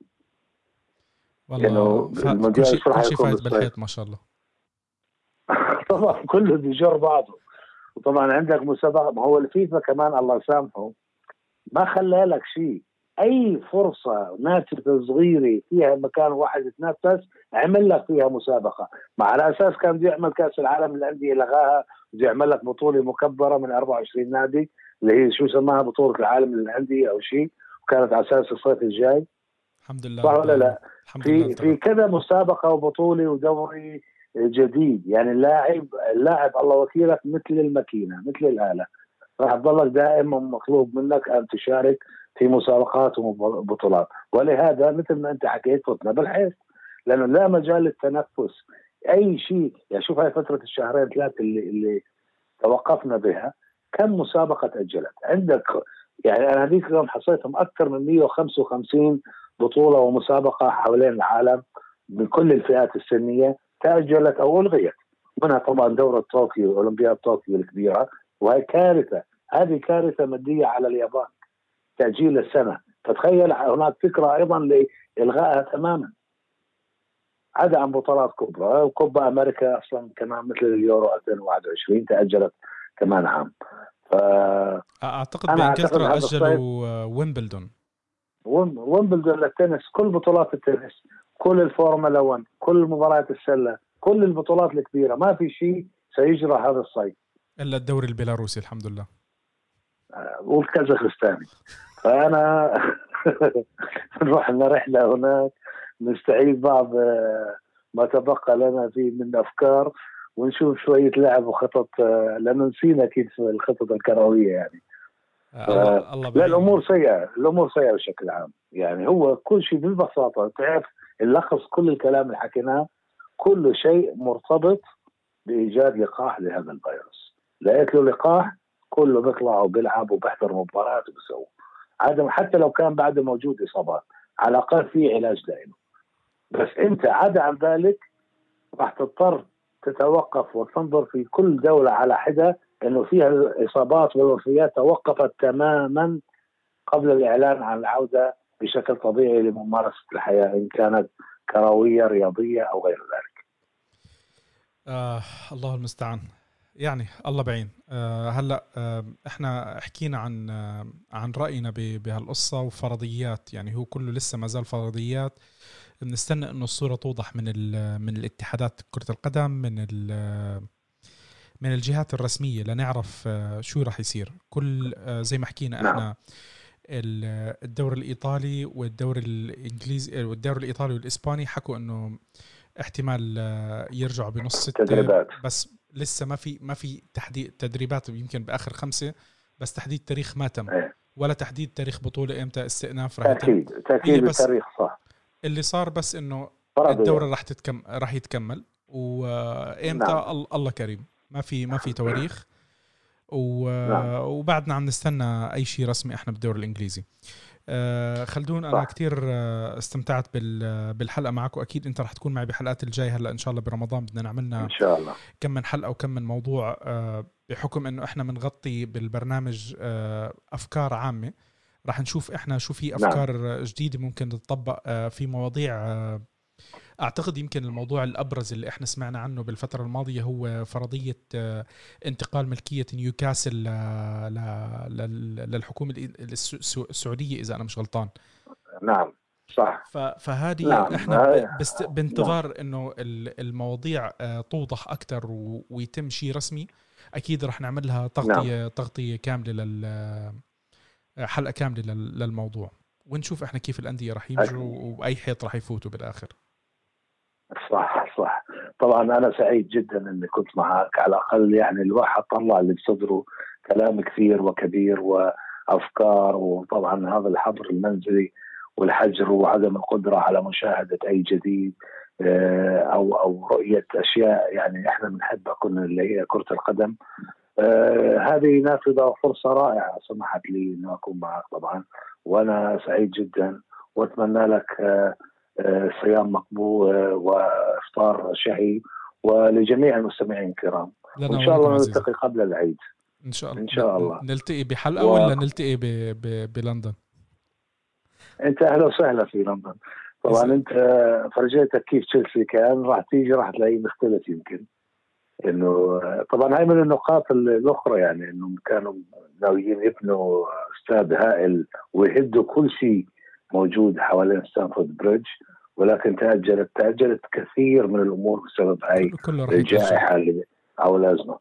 والله يعني كل شيء كل شيء فايت بالحيط ما شاء الله. [LAUGHS] طبعا كله بيجر بعضه. وطبعا عندك مسابقة ما هو الفيفا كمان الله يسامحه ما خلى لك شيء. أي فرصة ناتجة صغيرة فيها مكان واحد يتنفس عمل لك فيها مسابقة. مع على أساس كان بده يعمل كأس العالم للأندية لغاها بده يعمل لك بطولة مكبرة من 24 نادي اللي هي شو سماها بطولة العالم للأندية أو شيء وكانت على أساس الصيف الجاي. الحمد لله صح ولا لا؟ في في كذا مسابقة وبطولة ودوري جديد يعني اللاعب اللاعب الله وكيلك مثل الماكينة مثل الآلة. راح تضلك دائما مطلوب منك أن تشارك في مسابقات وبطولات ولهذا مثل ما أنت حكيت فتنا بالحيث لأنه لا مجال للتنفس. أي شيء يعني شوف هاي فترة الشهرين ثلاثة اللي اللي توقفنا بها كم مسابقة تأجلت؟ عندك يعني أنا هذيك اليوم حصيتهم أكثر من 155 بطولة ومسابقة حوالين العالم من كل الفئات السنية تأجلت أو ألغيت. منها طبعا دورة طوكيو أولمبياد طوكيو الكبيرة وهي كارثة. هذه كارثة مادية على اليابان. تأجيل السنة. فتخيل هناك فكرة أيضا لإلغائها تماما. عدا عن بطولات كبرى وكوبا أمريكا أصلا كمان مثل اليورو 2021 تأجلت كمان عام. ف أعتقد بإنجلترا أجلوا ويمبلدون. ويمبلدون للتنس. كل بطولات التنس كل الفورمولا 1 كل مباريات السلة كل البطولات الكبيرة. ما في شيء سيجرى هذا الصيف. إلا الدوري البيلاروسي الحمد لله. آه، والكازاخستاني. فأنا [LAUGHS] نروح لنا رحله هناك نستعيد بعض آه، ما تبقى لنا فيه من أفكار. ونشوف شوية لعب وخطط آه، لأنه نسينا كيف الخطط الكروية يعني. الله الله لا الأمور سيئة الأمور سيئة بشكل عام. يعني هو كل شيء ببساطه تعرف نلخص كل الكلام اللي حكيناه؟ كل شيء مرتبط بإيجاد لقاح لهذا الفيروس. لقيت له لقاح كله بيطلع وبيلعب وبيحضر مباريات وبيسوي. عدم حتى لو كان بعده موجود إصابات على الأقل في علاج دائما بس أنت عدا عن ذلك راح تضطر تتوقف وتنظر في كل دولة على حدة انه فيها الإصابات والوفيات توقفت تماما قبل الإعلان عن العودة بشكل طبيعي لممارسة الحياة إن كانت كروية رياضية أو غير ذلك. آه الله المستعان. يعني الله بعين. آه هلأ آه إحنا حكينا عن آه عن رأينا بهالقصة وفرضيات. يعني هو كله لسه ما زال فرضيات. بنستنى إنه الصورة توضح من من الاتحادات كرة القدم من من الجهات الرسمية لنعرف آه، شو راح يصير كل آه، زي ما حكينا إحنا نعم. الدوري الإيطالي والدوري الانجليزي والدوري الإيطالي والإسباني حكوا إنه احتمال آه، يرجعوا بنص ستة تدريبات. بس لسه ما في ما في تحديد تدريبات يمكن بآخر خمسة بس تحديد تاريخ ما تم إيه. ولا تحديد تاريخ بطولة إمتى استئناف راح تأكيد تأكيد التاريخ صح اللي صار بس إنه الدوره راح تتكم راح يتكمل. وامتى نعم. الله كريم. ما في ما في تواريخ. و... نعم. وبعدنا عم نستنى أي شيء رسمي إحنا بالدوري الإنجليزي. آه خلدون أنا كثير آه، استمتعت بالحلقة معك واكيد أنت رح تكون معي بحلقات الجاي هلأ إن شاء الله برمضان. بدنا نعملنا إن شاء الله. كم من حلقة وكم من موضوع آه بحكم إنه إحنا بنغطي بالبرنامج آه أفكار عامة. رح نشوف إحنا شو في نعم. أفكار نعم. جديدة ممكن تطبق آه في مواضيع آه أعتقد يمكن الموضوع الأبرز اللي إحنا سمعنا عنه بالفترة الماضية هو فرضية آه، انتقال ملكية نيوكاسل للحكومة السعودية إذا أنا مش غلطان نعم صح فهذه نعم. إحنا بست بانتظار نعم. إنه المواضيع توضح أكثر ويتم شيء رسمي أكيد رح نعمل لها تغطيه نعم. تغطية كاملة لل حلقة كاملة للموضوع. ونشوف إحنا كيف الأندية رح يجوا وأي حيط رح يفوتوا بالآخر. صح صح. طبعا أنا سعيد جدا إني كنت معك على الأقل يعني الواحد طلع اللي بصدره كلام كثير وكبير وأفكار وطبعا هذا الحظر المنزلي والحجر وعدم القدرة على مشاهدة أي جديد آه، أو أو رؤية أشياء يعني إحنا بنحبها كنا اللي هي كرة القدم. آه، هذه نافذة وفرصة رائعة سمحت لي انه أكون معك طبعا وأنا سعيد جدا وأتمنى لك صيام مقبول وإفطار شهي ولجميع المستمعين الكرام. وإن شاء الله نلتقي قبل العيد. إن شاء الله. إن شاء الله. نلتقي بحلقة و... ولا نلتقي ب... ب... بلندن؟ أنت أهلا وسهلا في لندن. طبعا أنت فرجيتك كيف تشيلسي كان راح تيجي راح تلاقيه مختلف يمكن. إنه طبعا هاي من النقاط الأخرى يعني انهم كانوا ناويين يبنوا استاد هائل ويهدوا كل شيء موجود حوالين ستانفورد بريدج ولكن تأجلت تأجلت كثير من الأمور بسبب هاي الجائحة اللي أو الازمه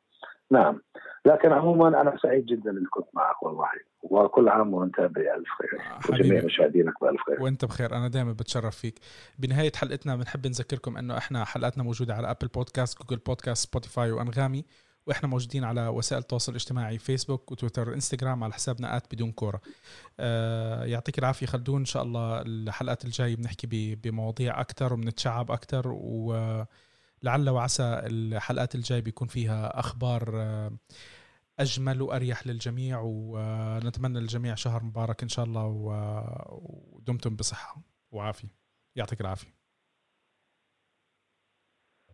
نعم. لكن عموما أنا سعيد جدا إني كنت معك والله. وكل عام وأنت بألف خير. وجميع مشاهدينك بألف خير. وأنت بخير أنا دائما بتشرف فيك. بنهاية حلقتنا بنحب نذكركم إنه إحنا حلقاتنا موجودة على Apple Podcasts Google Podcasts Spotify وأنغامي. وإحنا موجودين على وسائل التواصل الاجتماعي فيسبوك وتويتر وإنستغرام على حسابنا at بدون كورة. آه يعطيك العافية خلدون. إن شاء الله الحلقات الجاية بنحكي بمواضيع أكثر وبنتشعب أكثر ولعل وعسى الحلقات الجاية بيكون فيها أخبار آه أجمل وأريح للجميع ونتمنى للجميع شهر مبارك إن شاء الله ودمتم بصحة وعافية. يعطيك العافية.